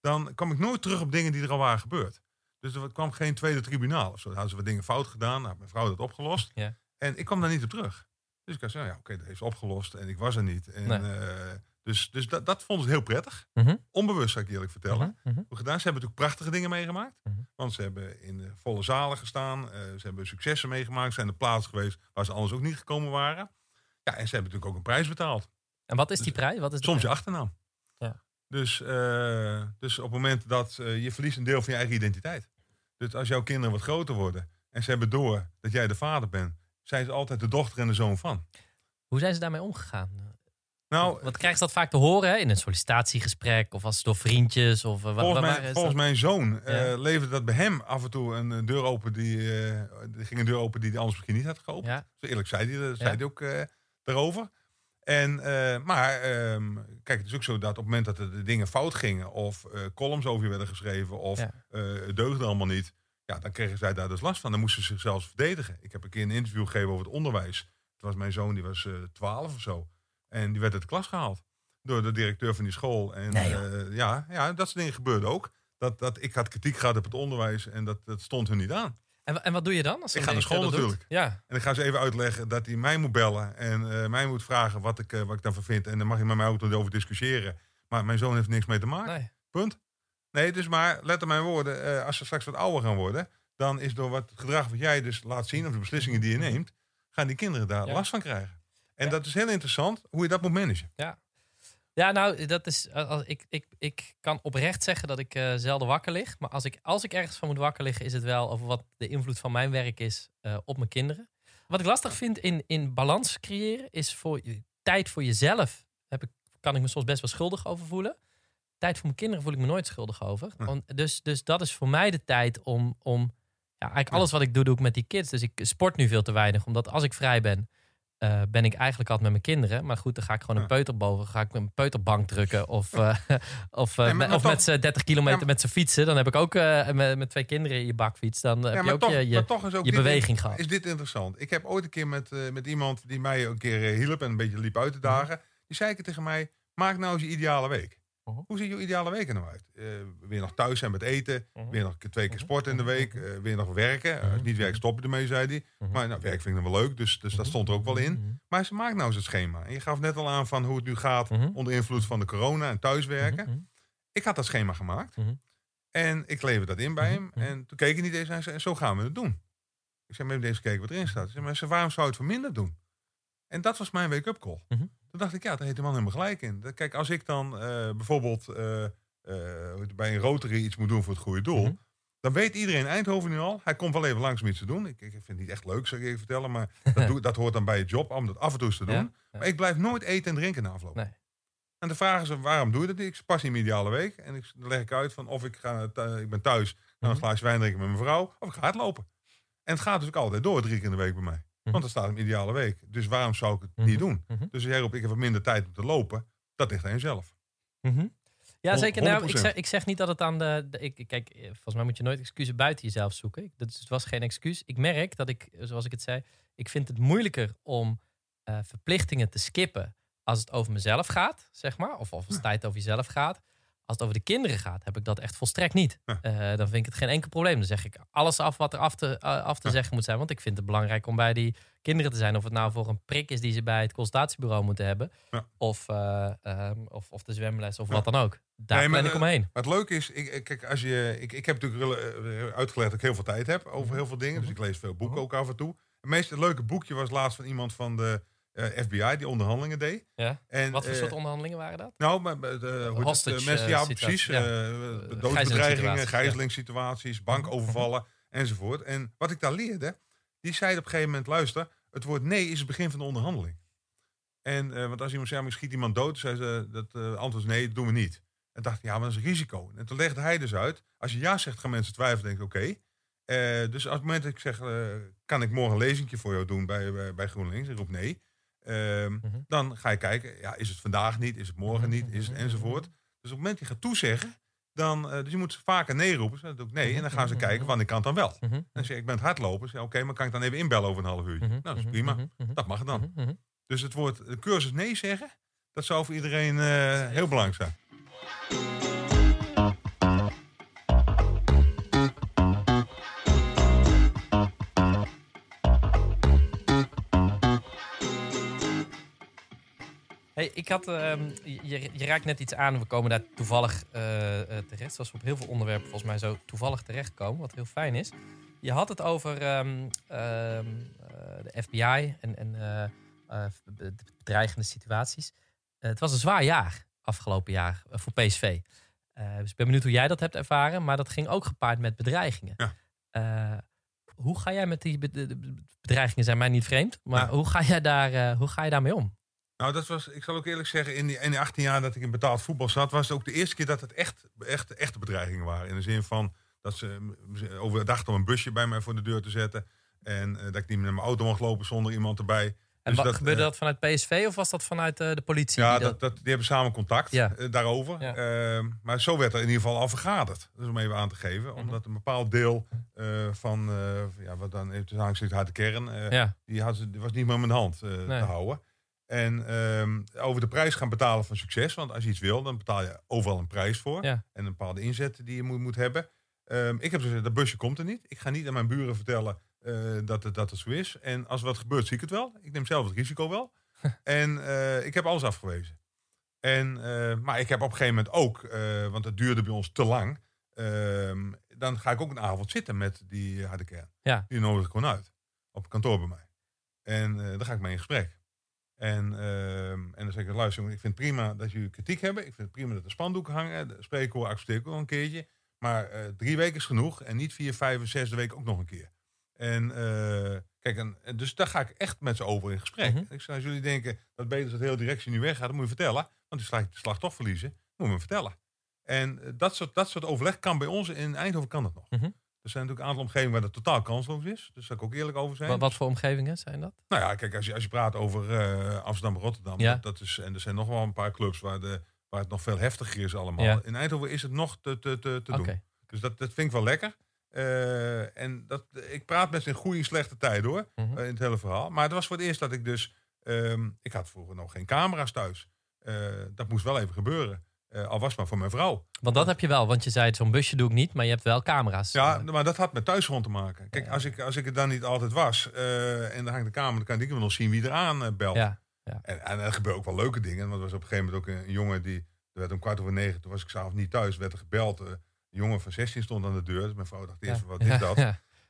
Dan kwam ik nooit terug op dingen die er al waren gebeurd. Dus er kwam geen tweede tribunaal of zo. Dan hadden ze wat dingen fout gedaan. Nou, mijn vrouw had dat opgelost. En ik kwam daar niet op terug. Dus ik had zo, ja, oké, dat heeft ze opgelost. En ik was er niet. En, Nee. Dus dus dat, dat vonden ze heel prettig. Mhm. Onbewust, zou ik eerlijk vertellen. Mhm. Mhm. Gedaan. Ze hebben natuurlijk prachtige dingen meegemaakt. Want ze hebben in de volle zalen gestaan. eh, ze hebben successen meegemaakt. Ze zijn de plaats geweest waar ze anders ook niet gekomen waren. Ja, en ze hebben natuurlijk ook een prijs betaald. En wat is Dus die prijs? Wat is Soms je achternaam. Ja. Dus, eh, dus op het moment dat eh, je verliest een deel van je eigen identiteit. Dus als jouw kinderen wat groter worden en ze hebben door dat jij de vader bent, zijn ze altijd de dochter en de zoon van. Hoe zijn ze daarmee omgegaan? Nou, Wat krijgen ze dat vaak te horen hè? in een sollicitatiegesprek of als het door vriendjes? Of, wa- volgens, mijn, volgens dat? mijn zoon eh Ja. leverde dat bij hem af en toe een, deur open die, er ging een deur open die hij anders misschien niet had geopend. Ja. Zo eerlijk zei hij, dat zei Ja. hij ook daarover. En, maar ehm, kijk, het is ook zo dat op het moment dat er de dingen fout gingen, of columns over je werden geschreven, of het deugde allemaal niet, ja, dan kregen zij daar dus last van. Dan moesten ze zichzelf verdedigen. Ik heb een keer een interview gegeven over het onderwijs. Toen was mijn zoon, die was 12 of zo. En die werd uit de klas gehaald door de directeur van die school. En Nee, eh, ja, ja, dat soort dingen gebeurden ook. Dat, dat, ik had kritiek gehad op het onderwijs en dat, dat stond hun niet aan. En, en wat doe je dan? Als Ik ga naar school doet? natuurlijk. Ja. En ik ga ze even uitleggen dat hij mij moet bellen en eh, mij moet vragen wat ik, eh, wat ik daarvan vind. En dan mag hij met mij ook over discussiëren. Maar mijn zoon heeft niks mee te maken. Nee. Punt. Nee, dus maar let op mijn woorden. als ze straks wat ouder gaan worden, dan is door wat gedrag wat jij dus laat zien, of de beslissingen die je neemt, gaan die kinderen daar Ja. last van krijgen. En Ja. dat is heel interessant hoe je dat moet managen. Ja, nou, dat is. eh, Als, ik, ik, ik kan oprecht zeggen dat ik eh, zelden wakker lig. Maar als ik, als ik ergens van moet wakker liggen, is het wel over wat de invloed van mijn werk is eh, op mijn kinderen. Wat ik lastig vind in, in balans creëren, is voor je, tijd voor jezelf. Heb ik, kan ik me soms best wel schuldig over voelen. Tijd voor mijn kinderen voel ik me nooit schuldig over. Hm. Want, dus, dus dat is voor mij de tijd om. om ja, eigenlijk Ja. alles wat ik doe, doe ik met die kids. Dus ik sport nu veel te weinig. Omdat als ik vrij ben, eh, ben ik eigenlijk altijd met mijn kinderen. Maar goed, dan ga ik gewoon een peuter boven. Ga ik met een peuterbank drukken. Of, eh, *laughs* of, eh, Nee, of toch- met z'n 30 kilometer Ja, met z'n fietsen. Dan heb ik ook met, met twee kinderen in je bakfiets. Dan heb je ook toch, je, je, toch ook beweging gehad. Is dit interessant? Ik heb ooit een keer met, met iemand die mij een keer hielp en een beetje liep uit te Mhm. dagen. Die zei ik tegen mij, maak nou eens je ideale week. Mhm. Hoe ziet je ideale week er nou uit? Eh, weer nog thuis zijn met eten. Mhm. Weer nog twee keer Mhm. sporten in de week. eh, weer nog werken. Als het niet stop je ermee, zei hij. Maar nou, werk vind ik nog wel leuk, dus, dus dat stond er ook wel in. Maar ze maakt nou eens het schema. En je gaf net al aan van hoe het nu gaat onder invloed van de corona en thuiswerken. Ik had dat schema gemaakt. En ik leverde dat in bij hem. En toen keek hij niet eens en zei, zo gaan we het doen. Ik zei, maar even eens kijken wat erin staat. Hij zei, maar ze, waarom zou je het voor minder doen? En dat was mijn wake-up call. Toen dacht ik, ja, daar heeft de man helemaal gelijk in. Kijk, als ik dan eh, bijvoorbeeld eh, eh, bij een Rotary iets moet doen voor het goede doel... Mhm. dan weet iedereen in Eindhoven nu al... hij komt wel even langs om iets te doen. Ik, ik vind het niet echt leuk, zou ik even vertellen... maar *laughs* dat, doe, dat hoort dan bij je job, om dat af en toe eens te doen. Ja, ja. Maar ik blijf nooit eten en drinken na afloop. Nee. En dan vragen ze, waarom doe je dat niet? Ik pas in mijn ideale week. En ik, dan leg ik uit van of ik, ga, ik ben thuis, ga een Mhm. glaasje wijn drinken met mijn vrouw, of ik ga hardlopen. En het gaat dus ook altijd door, drie keer in de week bij mij. Want dan staat een ideale week. Dus waarom zou ik het Mhm. niet doen? Mhm. Dus jij roept, ik heb wat minder tijd om te lopen. Dat ligt aan jezelf. Mhm. Ja, zeker. Nou, ik, 100%. zeg, ik zeg niet dat het aan de. de- ik, kijk, eh, volgens mij moet je nooit excuses buiten jezelf zoeken. Ik, dat is- het was geen excuus. Ik merk dat ik, zoals ik het zei, ik vind het moeilijker om eh, verplichtingen te skippen als het over mezelf gaat, zeg maar. Of, of als het tijd over jezelf gaat. Als het over de kinderen gaat, heb ik dat echt volstrekt niet. Ja. Eh, dan vind ik het geen enkel probleem. Dan zeg ik alles af wat er af te, eh, af te Ja. zeggen moet zijn. Want ik vind het belangrijk om bij die kinderen te zijn. Of het nou voor een prik is die ze bij het consultatiebureau moeten hebben. Ja. Of, eh, ehm, of, of de zwemles of wat dan ook. Daar Nee, ben ik omheen. Het leuke is, ik, kijk, als je, ik, ik heb natuurlijk uitgelegd dat ik heel veel tijd heb over Mhm. heel veel dingen. Dus ik lees veel boeken Mhm. ook af en toe. Het meest leuke boekje was laatst van iemand van de FBI die onderhandelingen deed. Ja. En, Wat voor eh, soort onderhandelingen waren dat? Nou, maar, de, hoe het, mensen, eh, ja, precies. ja. eh, Eh, doodsbedreigingen, gijzelingssituaties, bankovervallen *laughs* enzovoort. En wat ik daar leerde, die zei op een gegeven moment, luister, het woord nee is het begin van de onderhandeling. En, eh, want als iemand zei, maar ik schiet iemand dood, zei ze, dat eh, antwoord is nee, dat doen we niet. En dacht ik, ja, maar dat is een risico. En toen legde hij dus uit, als je ja zegt, gaan mensen twijfelen, denken oké. Eh, dus als het moment dat ik zeg, eh, kan ik morgen een lezingje voor jou doen bij, bij, bij GroenLinks? Ik roep nee. Ehm, Mhm. Dan ga je kijken, ja, is het vandaag niet, is het morgen niet, is het enzovoort. Dus op het moment dat je gaat toezeggen, dan, eh, dus je moet vaker nee roepen. Dus dan doe ik nee. En dan gaan ze kijken, wanneer kan het dan wel? Mhm. En dan zeg ik, ben het hardlopen. Zeg, Oké, maar kan ik dan even inbellen over een half uurtje? Mhm. Nou, dat is Mhm. prima. Mhm. Mhm. Dat mag dan. Mhm. Mhm. Dus het woord de cursus nee zeggen, dat zou voor iedereen eh, heel belangrijk zijn. Hey, ik had, ehm, je, je raakt net iets aan. We komen daar toevallig eh, eh, terecht. Zoals we op heel veel onderwerpen volgens mij zo toevallig terechtkomen. Wat heel fijn is. Je had het over ehm, ehm, eh, de FBI en, en de bedreigende situaties. Het was een zwaar jaar afgelopen jaar voor PSV. Dus ik ben benieuwd hoe jij dat hebt ervaren. Maar dat ging ook gepaard met bedreigingen. Ja. Hoe ga jij met die bedreigingen? Zijn mij niet vreemd. Maar Ja. hoe, ga jij daar, eh, hoe ga je daarmee om? Nou, dat was, ik zal ook eerlijk zeggen, in die, in die 18 jaar dat ik in betaald voetbal zat, was het ook de eerste keer dat het echt, echt echte bedreigingen waren. In de zin van dat ze overdachten om een busje bij mij voor de deur te zetten. En eh, dat ik niet meer naar mijn auto mocht lopen zonder iemand erbij. En Dus wat, dat, gebeurde eh, dat vanuit PSV of was dat vanuit eh, de politie? Ja, die dat, dat, die hebben samen contact Ja. daarover. Ja. Ehm, maar zo werd er in ieder geval al vergaderd. Dus om even aan te geven. Mhm. Omdat een bepaald deel van, ja, wat dan even aangezicht harde kern, eh, Ja, die, had, die was niet meer de hand Nee. te houden. En ehm, over de prijs gaan betalen van succes. Want als je iets wil, dan betaal je overal een prijs voor. Ja. En een bepaalde inzet die je moet, moet hebben. Ehm, ik heb gezegd, dat busje komt er niet. Ik ga niet aan mijn buren vertellen eh, dat, het, dat het zo is. En als er wat gebeurt, zie ik het wel. Ik neem zelf het risico wel. *laughs* en eh, ik heb alles afgewezen. En, eh, maar ik heb op een gegeven moment ook, want het duurde bij ons te lang. ehm, dan ga ik ook een avond zitten met die harde kern. Ja. Die nodig ik gewoon uit. Op kantoor bij mij. En dan ga ik mee in gesprek. En, ehm, en dan zeg ik, luister ik vind het prima dat jullie kritiek hebben. Ik vind het prima dat er spandoeken hangen. De spreekhoor accepteer ik ook een keertje. Maar eh, drie weken is genoeg. En niet vier, vijf en zesde week ook nog een keer. En eh, kijk, en, dus daar ga ik echt met ze over in gesprek. Mhm. Ik als jullie denken dat beter is dat de hele directie nu weggaat, dan moet je vertellen. Want die slag toch verliezen, moet je me vertellen. En eh, dat soort, dat soort overleg kan bij ons in Eindhoven kan dat nog. Mhm. Er zijn natuurlijk een aantal omgevingen waar dat totaal kansloos is. Dus daar zal ik ook eerlijk over zijn. wat, wat voor omgevingen zijn dat? Nou ja, kijk, als je, als je praat over eh, Amsterdam en Rotterdam, Ja. dat, dat is, en er zijn nog wel een paar clubs waar, de, waar het nog veel heftiger is allemaal. Ja. In Eindhoven is het nog te, te, te, te doen. Dus dat, dat vind ik wel lekker. Eh, en dat, ik praat met ze in goede en slechte tijden hoor, Mhm. eh, in het hele verhaal. Maar het was voor het eerst dat ik dus, ehm, ik had vroeger nog geen camera's thuis. Dat moest wel even gebeuren. Eh, al was maar voor mijn vrouw. Want dat heb je wel, want je zei zo'n busje doe ik niet, maar je hebt wel camera's. Ja, maar dat had met thuisgrond te maken. Kijk, Ja. als ik, als ik het dan niet altijd was eh, en dan hangt de kamer, dan kan ik wel nog zien wie er aan eh, belt. ja. En, en er gebeuren ook wel leuke dingen. Want er was op een gegeven moment ook een jongen die. Er werd om kwart over negen, toen was ik s'avonds niet thuis, werd er gebeld. een jongen van 16 stond aan de deur. Dus mijn vrouw dacht eerst, ja. wat is dat?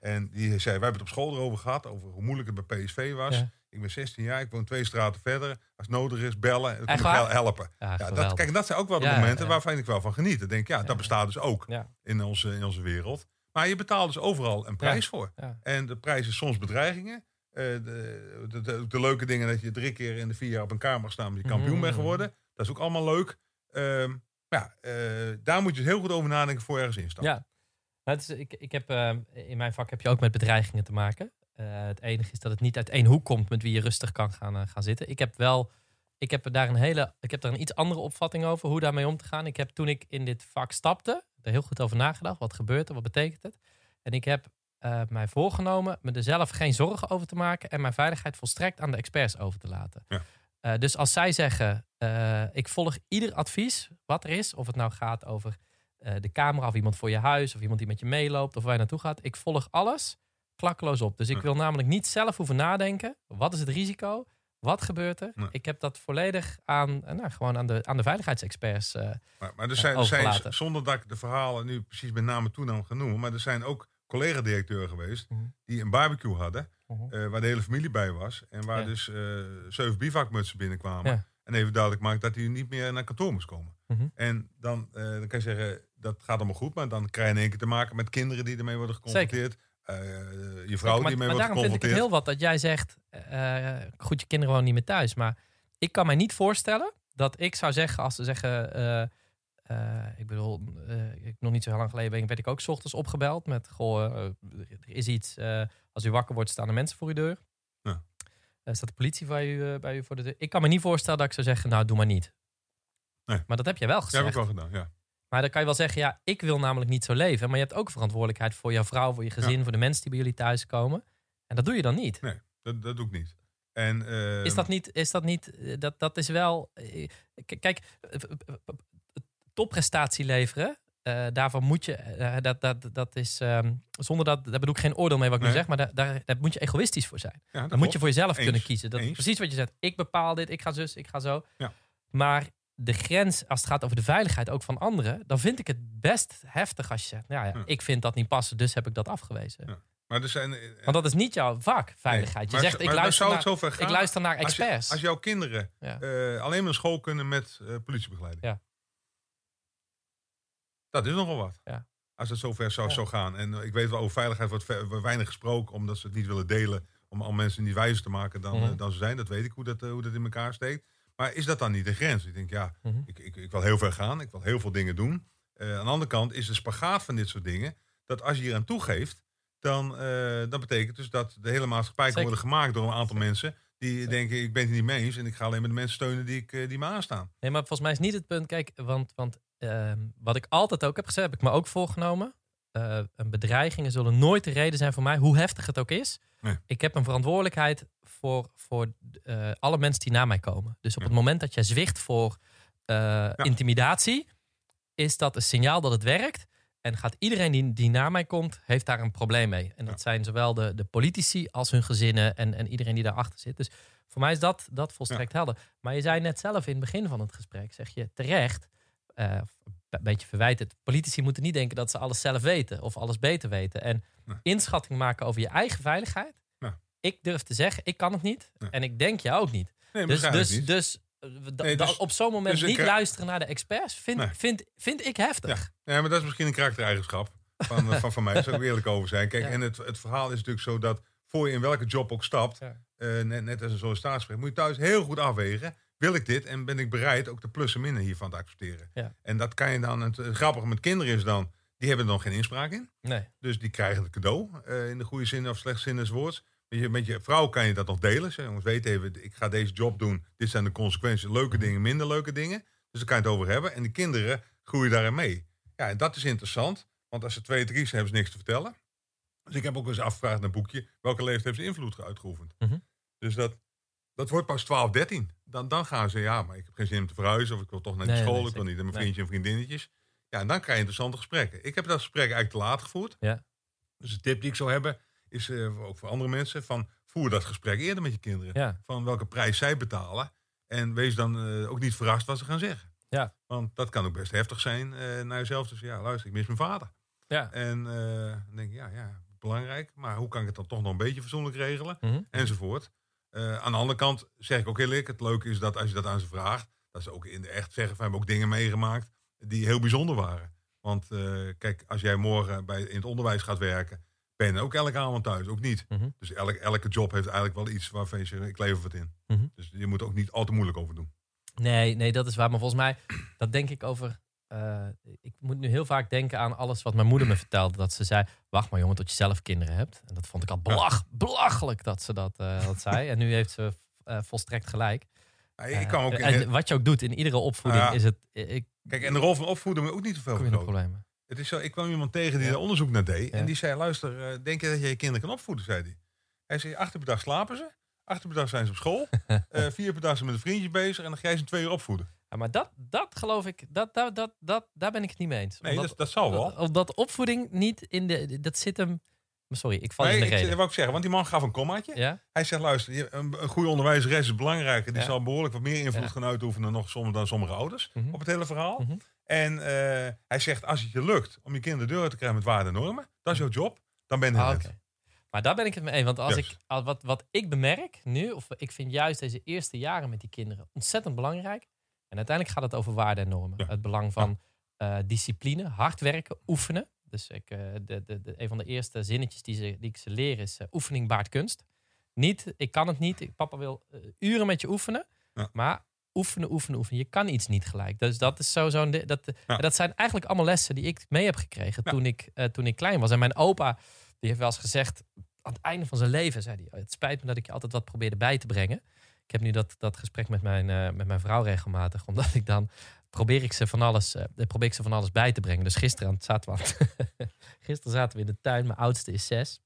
En die zei, wij hebben het op school erover gehad, over hoe moeilijk het bij PSV was. Ja. Ik ben 16 jaar, ik woon twee straten verder. Als het nodig is, bellen. Dan Echt kan ik helpen. Ja, Ja, dat, kijk, dat zijn ook wel de momenten waarvan ik wel van geniet. Dan denk ik, ja, dat bestaat dus ook in, onze, in onze wereld. Maar je betaalt dus overal een prijs voor. En de prijs is soms bedreigingen. Eh, de, de, de, de leuke dingen dat je drie keer in de vier jaar op een kamer mag staan... omdat je kampioen bent Mhm. geworden. Dat is ook allemaal leuk. Ehm, ja, eh, daar moet je heel goed over nadenken voor ergens instapt. Nou, is, ik, ik heb, eh, in mijn vak heb je ook met bedreigingen te maken. Eh, het enige is dat het niet uit één hoek komt met wie je rustig kan gaan, eh, gaan zitten. Ik heb wel, ik heb daar een hele, ik heb daar een iets andere opvatting over hoe daarmee om te gaan. Ik heb toen ik in dit vak stapte, er heel goed over nagedacht. Wat gebeurt er? Wat betekent het? En ik heb eh, mij voorgenomen me er zelf geen zorgen over te maken en mijn veiligheid volstrekt aan de experts over te laten. Ja. Dus als zij zeggen, ik volg ieder advies wat er is, of het nou gaat over eh, de camera of iemand voor je huis of iemand die met je meeloopt of waar je naartoe gaat. Ik volg alles klakkeloos op. Dus ik wil namelijk niet zelf hoeven nadenken. Wat is het risico? Wat gebeurt er? Nee. Ik heb dat volledig aan, eh, nou, gewoon aan, de, aan de veiligheidsexperts. eh, Maar, maar er zijn, er zijn, zonder dat ik de verhalen nu precies met name toenam ga noemen... maar er zijn ook collega-directeuren geweest Mhm. die een barbecue hadden... Mhm. waar de hele familie bij was. En waar Ja. dus zeven bivakmutsen binnenkwamen. Ja. En even duidelijk maakt dat hij niet meer naar kantoor moest komen. Mhm. En dan, eh, dan kan je zeggen, dat gaat allemaal goed. Maar dan krijg je in één keer te maken met kinderen die ermee worden geconfronteerd. Eh, je vrouw maar, die ermee maar wordt daarom vind ik het geconfronteerd. heel wat dat jij zegt, eh, goed, je kinderen wonen niet meer thuis. Maar ik kan mij niet voorstellen dat ik zou zeggen, als ze zeggen, eh, ik bedoel, ik, nog niet zo heel lang geleden ben, werd ik ook 's ochtends opgebeld met, goh, er is iets, als u wakker wordt staan er mensen voor uw deur. Ja. Staat de politie bij u, bij u voor de deur. Ik kan me niet voorstellen dat ik zou zeggen, nou doe maar niet. Nee. Maar dat heb jij wel Dat heb gezegd. ik wel gedaan, ja. Maar dan kan je wel zeggen, ja, ik wil namelijk niet zo leven. Maar je hebt ook verantwoordelijkheid voor jouw vrouw, voor je gezin, voor de mensen die bij jullie thuiskomen. En dat doe je dan niet. Nee, dat, dat doe ik niet. En, eh, Is dat niet, is dat niet, eh, dat, dat is wel, eh, kijk, eh, topprestatie leveren, daarvan moet je, dat, dat, dat is, ehm, zonder dat, daar bedoel ik geen oordeel mee wat ik Nee. nu zeg, maar daar, daar, daar moet je egoïstisch voor zijn. ja, Dan moet je voor jezelf Eens. kunnen kiezen. Dat is Eens. precies wat je zegt. Ik bepaal dit, ik ga zus, ik ga zo. Ja. Maar de grens, als het gaat over de veiligheid ook van anderen, dan vind ik het best heftig als je zegt, nou ja, Ja. ik vind dat niet passen, dus heb ik dat afgewezen. Ja. Maar er zijn... eh, Want dat is niet jouw vak, veiligheid. nee. Je zegt, ik luister, naar, gaan? ik luister naar Als, je- experts. als jouw kinderen Ja. eh, alleen maar school kunnen met eh, politiebegeleiding. Ja. Dat is nogal wat. Ja. Als het zover zou, Ja. zou gaan. En eh, ik weet wel, over veiligheid wordt weinig gesproken, omdat ze het niet willen delen. Om al mensen niet wijzer te maken dan, Mhm. eh, dan ze zijn. Dat weet ik hoe dat, eh, hoe dat in elkaar steekt. Maar is dat dan niet de grens? Ik denk, ja, Mhm. ik, ik, ik wil heel ver gaan. Ik wil heel veel dingen doen. Eh, aan de andere kant is de spagaat van dit soort dingen. Dat als je hier aan toegeeft, dan eh, dat betekent dus dat de hele maatschappij kan worden gemaakt door een aantal mensen. Die denken, ik ben het niet mee eens. En ik ga alleen maar de mensen steunen die, ik, eh, die me aanstaan. Nee, maar volgens mij is niet het punt. Kijk, want, want ehm, wat ik altijd ook heb gezegd, heb ik me ook voorgenomen. Bedreigingen zullen nooit de reden zijn voor mij, hoe heftig het ook is. Nee. Ik heb een verantwoordelijkheid voor, voor eh, alle mensen die na mij komen. Dus op Ja. het moment dat jij zwicht voor eh, intimidatie, is dat een signaal dat het werkt. En gaat iedereen die, die naar mij komt, heeft daar een probleem mee. En dat Ja. zijn zowel de, de politici als hun gezinnen en, en iedereen die daarachter zit. Dus voor mij is dat, dat volstrekt helder. Maar je zei net zelf in het begin van het gesprek, zeg je terecht, eh, een beetje verwijtend. Politici moeten niet denken dat ze alles zelf weten of alles beter weten. En Nee. inschatting maken over je eigen veiligheid. Ik durf te zeggen, ik kan het niet. Nee. En ik denk jou ook niet. Dus, dus, niet. dus, Nee, dus- op zo'n moment dus niet luisteren naar de experts vind, Nee. vind, vind ik heftig. Ja, maar dat is misschien een karaktereigenschap van, eh, van, van mij. Daar zou ik eerlijk over zijn. Kijk, Ja. en het, het verhaal is natuurlijk zo dat voor je in welke job ook stapt, Ja. eh, net, net als een sollicitatiegesprek, moet je thuis heel goed afwegen. Wil ik dit en ben ik bereid ook de plus en minnen hiervan te accepteren? Ja. En dat kan je dan, het, het grappige met kinderen is dan, die hebben er nog geen inspraak in. Nee. Dus die krijgen het cadeau, eh, in de goede zin of slechte zin des woords. Met je, met je vrouw kan je dat nog delen. Zeg, jongens, weet even, ik ga deze job doen. Dit zijn de consequenties. Leuke Mhm. dingen, minder leuke dingen. Dus daar kan je het over hebben. En de kinderen groeien daarin mee. Ja, en dat is interessant. Want als ze twee, drie zijn, hebben ze niks te vertellen. Dus ik heb ook eens afgevraagd naar een boekje. Welke leeftijd heeft ze invloed uitgeoefend? Mhm. Dus dat, dat wordt pas 12, 13. Dan, dan gaan ze, ja, maar ik heb geen zin om te verhuizen. Of ik wil toch naar die Nee, school. nee, ik wil niet met mijn vriendje en vriendinnetjes. Ja, en dan krijg je interessante gesprekken. Ik heb dat gesprek eigenlijk te laat gevoerd. Ja. Dus de tip die ik zou hebben, is eh, ook voor andere mensen: van voer dat gesprek eerder met je kinderen. Ja. Van welke prijs zij betalen. En wees dan eh, ook niet verrast wat ze gaan zeggen. Ja. Want dat kan ook best heftig zijn eh, naar jezelf. Dus ja, luister, ik mis mijn vader. Ja. En dan denk ik, ja, ja, belangrijk. Maar hoe kan ik het dan toch nog een beetje fatsoenlijk regelen? Mhm. Enzovoort. Eh, aan de andere kant zeg ik ook heel eerlijk: het leuke is dat als je dat aan ze vraagt, dat ze ook in de echt zeggen: van, we hebben ook dingen meegemaakt die heel bijzonder waren. Want eh, kijk, als jij morgen bij, in het onderwijs gaat werken, ben je ook elke avond thuis, ook niet. Mhm. Dus elke, elke job heeft eigenlijk wel iets waarvan je zegt: ik lever wat in. Mhm. Dus je moet er ook niet al te moeilijk over doen. Nee, nee, dat is waar. Maar volgens mij, dat denk ik over. Eh, ik moet nu heel vaak denken aan alles wat mijn moeder me vertelde. Dat ze zei: Wacht maar, jongen, tot je zelf kinderen hebt. En dat vond ik al belach, belachelijk dat ze dat, dat zei. En nu heeft ze eh, volstrekt gelijk. Ja, ik kan ook en wat je ook doet in iedere opvoeding, is het. Ik kijk, en de rol van opvoeden moet ook niet te veel kom je in de vergroten. problemen. Het is zo, ik kwam iemand tegen die daar onderzoek naar deed. En die zei, luister, denk je dat je je kinderen kan opvoeden, zei hij. Hij zei, acht uur per dag slapen ze. Acht uur per dag zijn ze op school. *laughs* vier per dag zijn ze met een vriendje bezig. En dan ga je ze twee uur opvoeden. Ja, maar dat, dat geloof ik, dat, dat, dat, dat, daar ben ik het niet mee eens. Nee, Omdat- dat, dat zal wel. Omdat opvoeding niet in de. Dat zit hem. Sorry, ik val Nee, in de ik, reden. dat wou ik zeggen, want die man gaf een kommaatje. Ja? Hij zegt, luister, een, een goede onderwijzeres is belangrijk. Die Ja. zal behoorlijk wat meer invloed Ja. gaan uitoefenen nog soms dan sommige ouders Mhm. op het hele verhaal. Mhm. En eh, hij zegt, als het je lukt om je kinderen deur te krijgen met waarden en normen, dat is jouw job, dan ben je Ah, het. Maar daar ben ik het mee eens. Want als ik, wat, wat ik bemerk nu, of ik vind juist deze eerste jaren met die kinderen ontzettend belangrijk. En uiteindelijk gaat het over waarden en normen. Ja. Het belang van eh, discipline, hard werken, oefenen. Dus ik, eh, de, de, de, een van de eerste zinnetjes die, ze, die ik ze leer is eh, oefening baart kunst. Niet, ik kan het niet. Ik- Papa wil uren met je oefenen. Ja. Maar oefenen, oefenen, oefenen. Je kan iets niet gelijk. Dus dat is zo zo'n. Dat, Ja. dat zijn eigenlijk allemaal lessen die ik mee heb gekregen toen, ik, toen ik klein was. En mijn opa, die heeft wel eens gezegd. Aan het einde van zijn leven zei hij: Het spijt me dat ik je altijd wat probeerde bij te brengen. Ik heb nu dat, dat gesprek met mijn, eh, met mijn vrouw regelmatig, omdat ik dan probeer ik ze van alles, eh, probeer ik ze van alles bij te brengen. Dus gisteren zaten we, aan- *laughs* gisteren zaten we in de tuin. Mijn oudste is zes.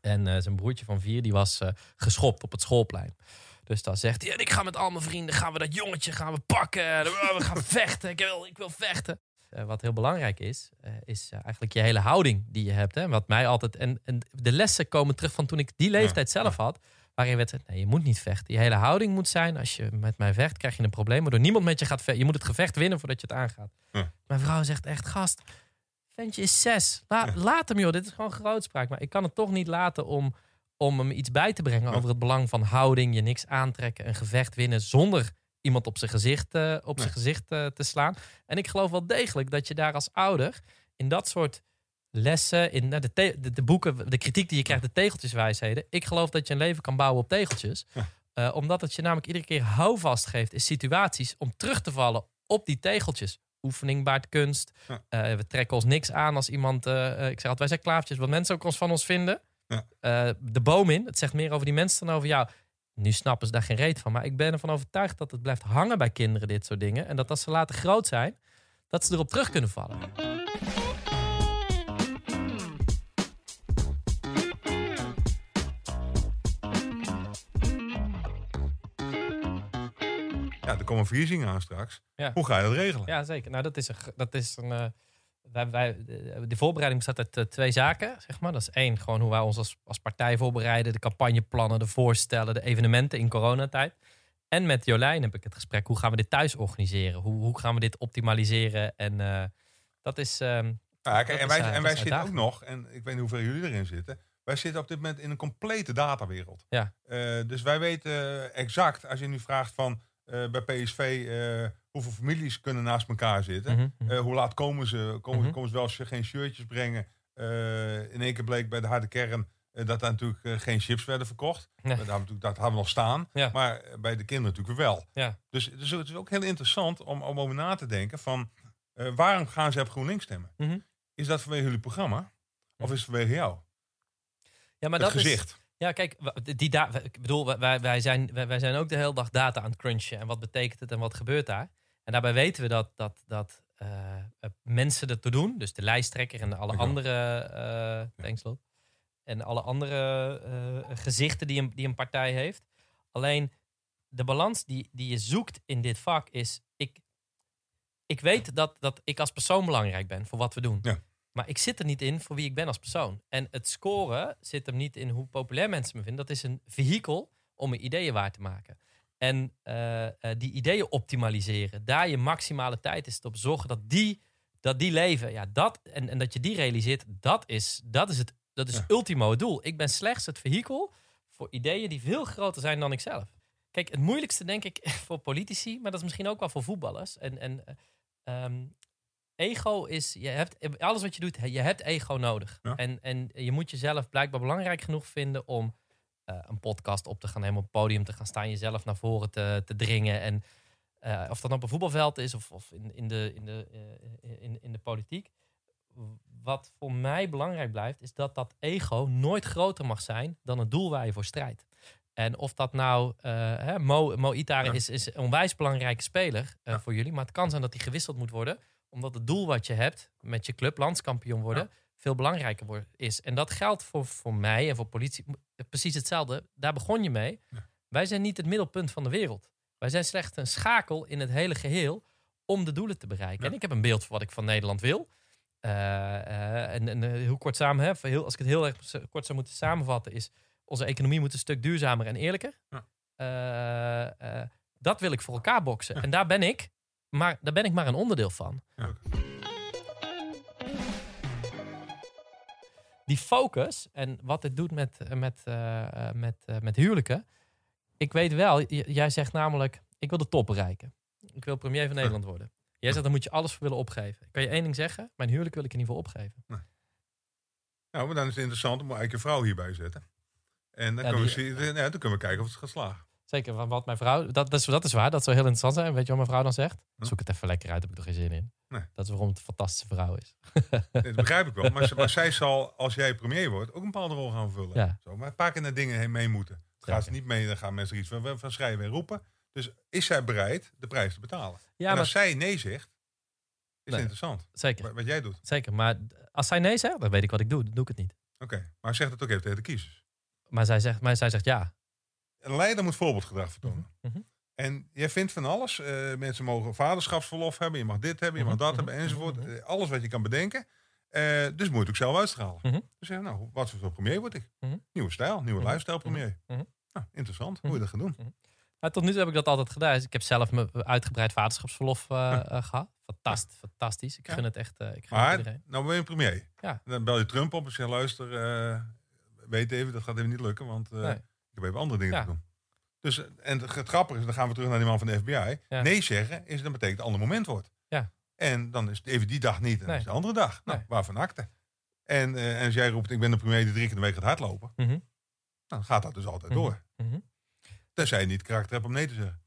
En eh, zijn broertje van vier, die was geschopt op het schoolplein. Dus dan zegt hij, ik ga met al mijn vrienden, gaan we dat jongetje gaan we pakken. We gaan *laughs* vechten, ik wil, ik wil vechten. Wat heel belangrijk is, is eigenlijk je hele houding die je hebt. Hè? Wat mij altijd, en, en de lessen komen terug van toen ik die leeftijd zelf had. Waarin werd gezegd, nee, je moet niet vechten. Je hele houding moet zijn, als je met mij vecht, krijg je een probleem. Waardoor niemand met je gaat vechten. Je moet het gevecht winnen voordat je het aangaat. Ja. Mijn vrouw zegt echt, gast, ventje is zes. La- Laat hem joh, dit is gewoon grootspraak. Maar ik kan het toch niet laten om, om hem iets bij te brengen Ja. over het belang van houding. Je niks aantrekken, een gevecht winnen zonder iemand op zijn gezicht, eh, op zijn gezicht eh, te slaan. En ik geloof wel degelijk dat je daar als ouder in dat soort lessen, in nou, de, de, de boeken, de kritiek die je krijgt, de tegeltjeswijsheden. Ik geloof dat je een leven kan bouwen op tegeltjes. Ja. Eh, omdat het je namelijk iedere keer houvast geeft in situaties om terug te vallen op die tegeltjes. Oefening baart kunst. Ja. Eh, we trekken ons niks aan als iemand. eh, ik zeg altijd, wij zijn klaafjes, wat mensen ook ons van ons vinden. Ja. De boom in. Het zegt meer over die mensen dan over jou. Nu snappen ze daar geen reet van. Maar ik ben ervan overtuigd dat het blijft hangen bij kinderen, dit soort dingen. En dat als ze later groot zijn, dat ze erop terug kunnen vallen. Ja, er komen verkiezingen aan straks. Ja. Hoe ga je dat regelen? Ja, zeker. Nou, dat is een. Dat is een eh, wij, wij, de- de voorbereiding bestaat uit eh, twee zaken, zeg maar. Dat is één, gewoon hoe wij ons als, als partij voorbereiden. De campagneplannen, de voorstellen, de evenementen in coronatijd. En met Jolijn heb ik het gesprek. Hoe gaan we dit thuis organiseren? Hoe, hoe gaan we dit optimaliseren? En eh, dat is... ehm, Ja, kijk, Dat en wij, eh, en wij zitten ook nog, en ik weet niet hoeveel jullie erin zitten. Wij zitten op dit moment in een complete datawereld. Ja. Eh, dus wij weten eh, exact, als je nu vraagt van eh, bij PSV eh, hoeveel families kunnen naast elkaar zitten. mhm, mhm. Eh, hoe laat komen ze? Komen, Mhm. komen ze wel als ze geen shirtjes brengen? In één keer bleek bij de harde kern dat daar natuurlijk geen chips werden verkocht. Nee. Dat, hadden we, dat hadden we nog staan. Ja. Maar bij de kinderen natuurlijk wel. Ja. Dus, dus het is ook heel interessant om, om over na te denken van... waarom gaan ze op GroenLinks stemmen? Is dat vanwege jullie programma? Of is het vanwege jou? ja, maar het dat is, gezicht. Ja, kijk, die ik bedoel, wij, wij, zijn, wij, wij zijn ook de hele dag data aan het crunchen. En wat betekent het en wat gebeurt daar? En daarbij weten we dat, dat, dat eh, eh, mensen dat te doen. Dus de lijsttrekker en alle andere... thanks, Lot. En alle andere gezichten die een, die een partij heeft. Alleen de balans die, die je zoekt in dit vak is... Ik, ik weet dat, dat ik als persoon belangrijk ben voor wat we doen. Ja. Maar ik zit er niet in voor wie ik ben als persoon. En het scoren zit hem niet in hoe populair mensen me vinden. Dat is een vehikel om mijn ideeën waar te maken. En eh, eh, die ideeën optimaliseren. Daar je maximale tijd is op zorgen dat die, dat die leven. Ja, dat, en, en dat je die realiseert. Dat is, dat is het dat is Ja. ultimo doel. Ik ben slechts het vehikel voor ideeën die veel groter zijn dan ikzelf. Kijk, het moeilijkste denk ik *laughs* voor politici, maar dat is misschien ook wel voor voetballers. En, en eh, ehm, ego is, je hebt, alles wat je doet, je hebt ego nodig. Ja. En, en je moet jezelf blijkbaar belangrijk genoeg vinden om eh, een podcast op te gaan nemen, op het podium te gaan staan, jezelf naar voren te, te dringen. En eh, of dat nou op een voetbalveld is of, of in, in, de, in, de, eh, in, in de politiek. Wat voor mij belangrijk blijft, is dat dat ego nooit groter mag zijn dan het doel waar je voor strijdt. En of dat nou, hè, Mo, Mo Itare Ja. is, is een onwijs belangrijke speler Ja. voor jullie. Maar het kan zijn dat hij gewisseld moet worden. Omdat het doel wat je hebt met je club, landskampioen worden, veel belangrijker wordt, is. En dat geldt voor, voor mij en voor politie precies hetzelfde. Daar begon je mee. Ja. Wij zijn niet het middelpunt van de wereld. Wij zijn slechts een schakel in het hele geheel om de doelen te bereiken. Ja. En ik heb een beeld van wat ik van Nederland wil. Eh, eh, en, en eh, heel kort samen, hè, voor heel, als ik het heel erg kort zou moeten samenvatten, is onze economie moet een stuk duurzamer en eerlijker. Ja. Dat wil ik voor elkaar boksen. En daar ben ik, maar daar ben ik maar een onderdeel van. Ja. Die focus en wat het doet met, eh, met, eh, eh, met, met huwelijken. Ik weet wel, jij zegt namelijk, ik wil de top bereiken. Ik wil premier van Nederland worden. Jij zegt, daar moet je alles voor willen opgeven. Kan je één ding zeggen? Mijn huwelijk wil ik in ieder geval opgeven. Nou, maar dan is het interessant om eigenlijk je vrouw hierbij te zetten. En dan, Ja, kunnen, we, ja, dan kunnen we kijken of het gaat slagen. Zeker, want wat mijn vrouw... Dat, dat, is, dat is waar, dat zou heel interessant zijn. Weet je wat mijn vrouw dan zegt? Hm? Zoek het even lekker uit, heb ik er geen zin in. Nee. Dat is waarom het een fantastische vrouw is. Nee, dat begrijp ik wel. Maar, zij zal, als jij premier wordt, ook een bepaalde rol gaan vervullen. Ja. Zo, maar een paar keer naar dingen heen mee moeten. Dan gaat ze Zeker. niet mee, dan gaan mensen er iets van, van schrijven en roepen. Dus is zij bereid de prijs te betalen? Ja, en maar als zij nee zegt, is Nee. het interessant. zeker, Wat, jij doet. zeker. Maar als zij nee zegt, dan weet ik wat ik doe. Dan doe ik het niet. Oké, maar zeg het ook even tegen de kiezers. Maar zij zegt, maar zij zegt ja. Een leider moet voorbeeldgedrag vertonen. Mhm, mhm. En jij vindt van alles. eh, mensen mogen vaderschapsverlof hebben. Je mag dit hebben, je mag dat Mhm, hebben, mhm, enzovoort. Eh, alles wat je kan bedenken. Eh, dus moet je het ook zelf uitstralen. Mhm. Dus zeg, nou, wat voor premier word ik? Nieuwe stijl, nieuwe Mhm, lifestyle premier. Nou, interessant. Hoe je dat gaat doen. Maar tot nu toe heb ik dat altijd gedaan. Dus ik heb zelf mijn uitgebreid vaderschapsverlof eh, eh, gehad. Fantastisch, fantastisch. Ik Ja. gun het echt. ik gun het iedereen. nou ben je premier. Ja. Dan bel je Trump op en zeg, luister, weet even, dat gaat even niet lukken. Want Nee. Ik heb even andere dingen Ja. te doen. Dus, en het grappige is, dan gaan we terug naar die man van de FBI. Ja. Nee zeggen, is, dat betekent een ander moment wordt. Ja. En dan is het even die dag niet en dan Nee. is de andere dag. Nou, Nee. waarvan akte? En, eh, en als jij roept, ik ben de premier die drie keer in de week gaat hardlopen. Mhm. Dan gaat dat dus altijd Mhm. door. Mhm. Tenzij je niet karakter hebt om nee te zeggen.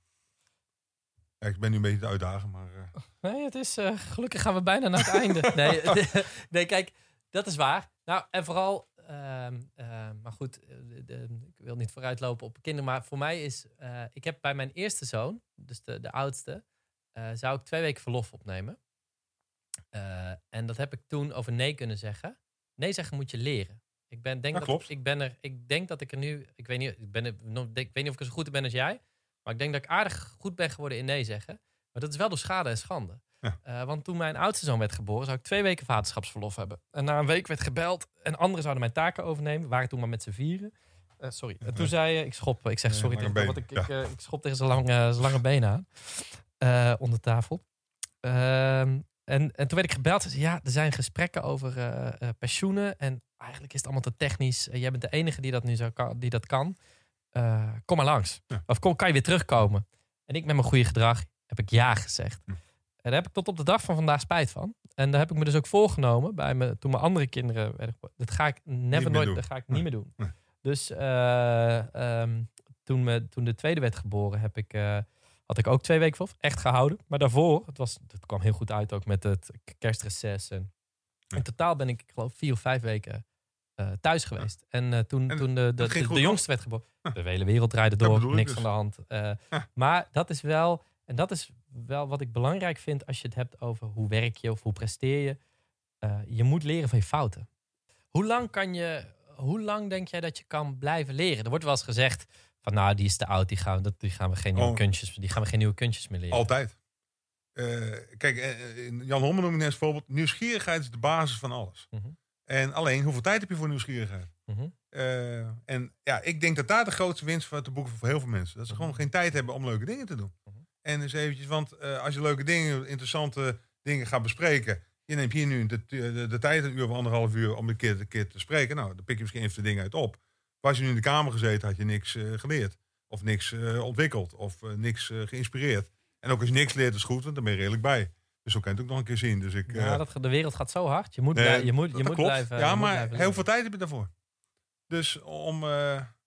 Ja, ik ben nu een beetje te uitdagen, maar... eh, Nee, het is. eh, gelukkig gaan we bijna naar het einde. *laughs* Nee, *laughs* nee, kijk, dat is waar. Nou, en vooral. Ehm, ehm, maar goed, eh, de- de- ik wil niet vooruitlopen op kinderen. Maar voor mij is. eh, ik heb bij mijn eerste zoon, dus de, de oudste. eh, zou ik twee weken verlof opnemen. En dat heb ik toen over nee kunnen zeggen. Nee zeggen moet je leren. Ik ben, denk Dat dat, klopt. Ik, ben er, ik denk dat ik er nu. Ik weet, niet, ik, ben er, ik weet niet of ik er zo goed in ben als jij. Maar ik denk dat ik aardig goed ben geworden in nee zeggen. Maar dat is wel door schade en schande. Ja. Eh, want toen mijn oudste zoon werd geboren, zou ik twee weken vaderschapsverlof hebben. En na een week werd gebeld en anderen zouden mijn taken overnemen. We waren toen maar met z'n vieren. Eh, sorry. En toen zei je, ik schop, ik zeg sorry tegen want ik, ik, eh, ik schop tegen zijn lange, zijn lange benen aan. onder tafel. Ehm, en, en toen werd ik gebeld. Ze zei, ja, er zijn gesprekken over pensioenen. En eigenlijk is het allemaal te technisch. Jij bent de enige die dat nu zo kan, die dat kan. Kom maar langs. Ja. Of kom, kan je weer terugkomen? En ik met mijn goede gedrag heb ik ja gezegd. Hm. En daar heb ik tot op de dag van vandaag spijt van. En daar heb ik me dus ook voorgenomen bij me, toen mijn andere kinderen werden geboren. Dat ga ik never nooit, doen. dat ga ik Nee. niet meer doen. Nee. Dus eh, ehm, toen, me, toen de tweede werd geboren, heb ik, eh, had ik ook twee weken verlof. Echt gehouden. Maar daarvoor, het, was, het kwam heel goed uit ook met het kerstreces. En Ja. In totaal ben ik, ik geloof, vier of vijf weken eh, thuis geweest. En toen, En toen de, de, de, de jongste werd geboren, Ja. de hele wereld draaide door, niks dus. aan de hand. Ja. Maar dat is wel, en dat is wel wat ik belangrijk vind als je het hebt over hoe werk je of hoe presteer je. Eh, je moet leren van je fouten. Hoe lang kan je, hoe lang denk jij dat je kan blijven leren? Er wordt wel eens gezegd van nou, die is te oud, die gaan, die gaan we geen nieuwe Oh. kunstjes, die gaan we geen nieuwe kunstjes meer leren. Altijd. Eh, kijk, eh, Jan Homme noem ik net als voorbeeld. Nieuwsgierigheid is de basis van alles. Mhm. En alleen, hoeveel tijd heb je voor nieuwsgierigheid? Mhm. En ja, ik denk dat daar de grootste winst van te boeken voor heel veel mensen. Dat ze gewoon geen tijd hebben om leuke dingen te doen. Mhm. En dus eventjes, want eh, als je leuke dingen, interessante dingen gaat bespreken. Je neemt hier nu de, de, de tijd, een uur of anderhalf uur, om een keer, een keer te spreken. Nou, dan pik je misschien even de dingen uit op. Was je nu in de kamer gezeten, had je niks eh, geleerd. Of niks eh, ontwikkeld. Of niks geïnspireerd. En ook als je niks leert is goed, want dan ben je redelijk bij. Dus zo kan je het ook nog een keer zien. Dus ik, Ja, dat, de wereld gaat zo hard. Je moet, nee, je moet, je moet klopt. blijven. Ja, maar blijven heel veel tijd heb je daarvoor. Dus om,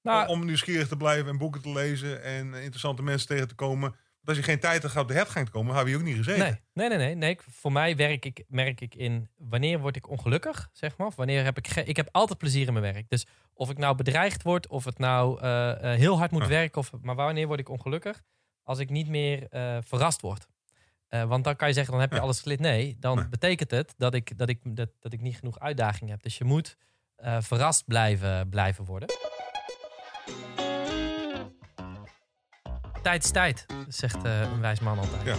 Nou, om nieuwsgierig te blijven en boeken te lezen en interessante mensen tegen te komen. Als je geen tijd hebt gehad op de hertgang te komen, hebben we hier ook niet gezeten. Nee, nee, nee, nee. nee. Voor mij werk ik, merk ik in wanneer word ik ongelukkig, zeg maar. Of wanneer heb ik ik heb altijd plezier in mijn werk. Dus of ik nou bedreigd word, of het nou eh, eh, heel hard moet Ja. werken, of, maar wanneer word ik ongelukkig? Als ik niet meer eh, verrast word. Want dan kan je zeggen, dan heb je Ja. alles geleerd. Nee, dan betekent het dat ik, dat, ik, dat, dat ik niet genoeg uitdaging heb. Dus je moet verrast blijven, blijven worden. Tijd is tijd, zegt eh, een wijs man altijd. Ja.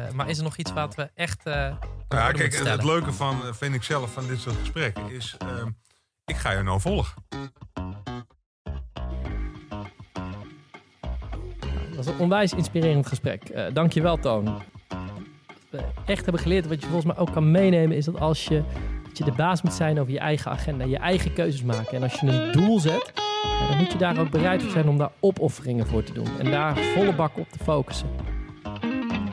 Eh, maar is er nog iets wat we echt. orde ja, moeten kijk, het, leuke van, vind ik zelf, van dit soort gesprekken is... ehm, ik ga je nou volgen. Dat was een onwijs inspirerend gesprek. Eh dankjewel, Toon. Wat we echt hebben geleerd, wat je volgens mij ook kan meenemen, is dat als je, dat je de baas moet zijn over je eigen agenda, je eigen keuzes maken. En als je een doel zet, dan moet je daar ook bereid voor zijn om daar opofferingen voor te doen. En daar volle bak op te focussen.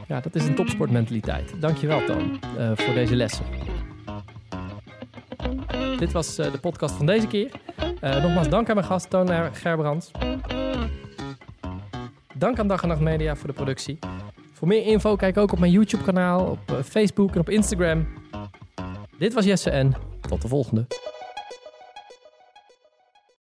Ja, dat is een topsportmentaliteit. Dankjewel, Toon, eh, voor deze lessen. Dit was eh, de podcast van deze keer. Eh, nogmaals dank aan mijn gast, Toon Gerbrands. Dank aan Dag en Nacht Media voor de productie. Voor meer info kijk ook op mijn YouTube kanaal, op Facebook en op Instagram. Dit was Jesse en tot de volgende.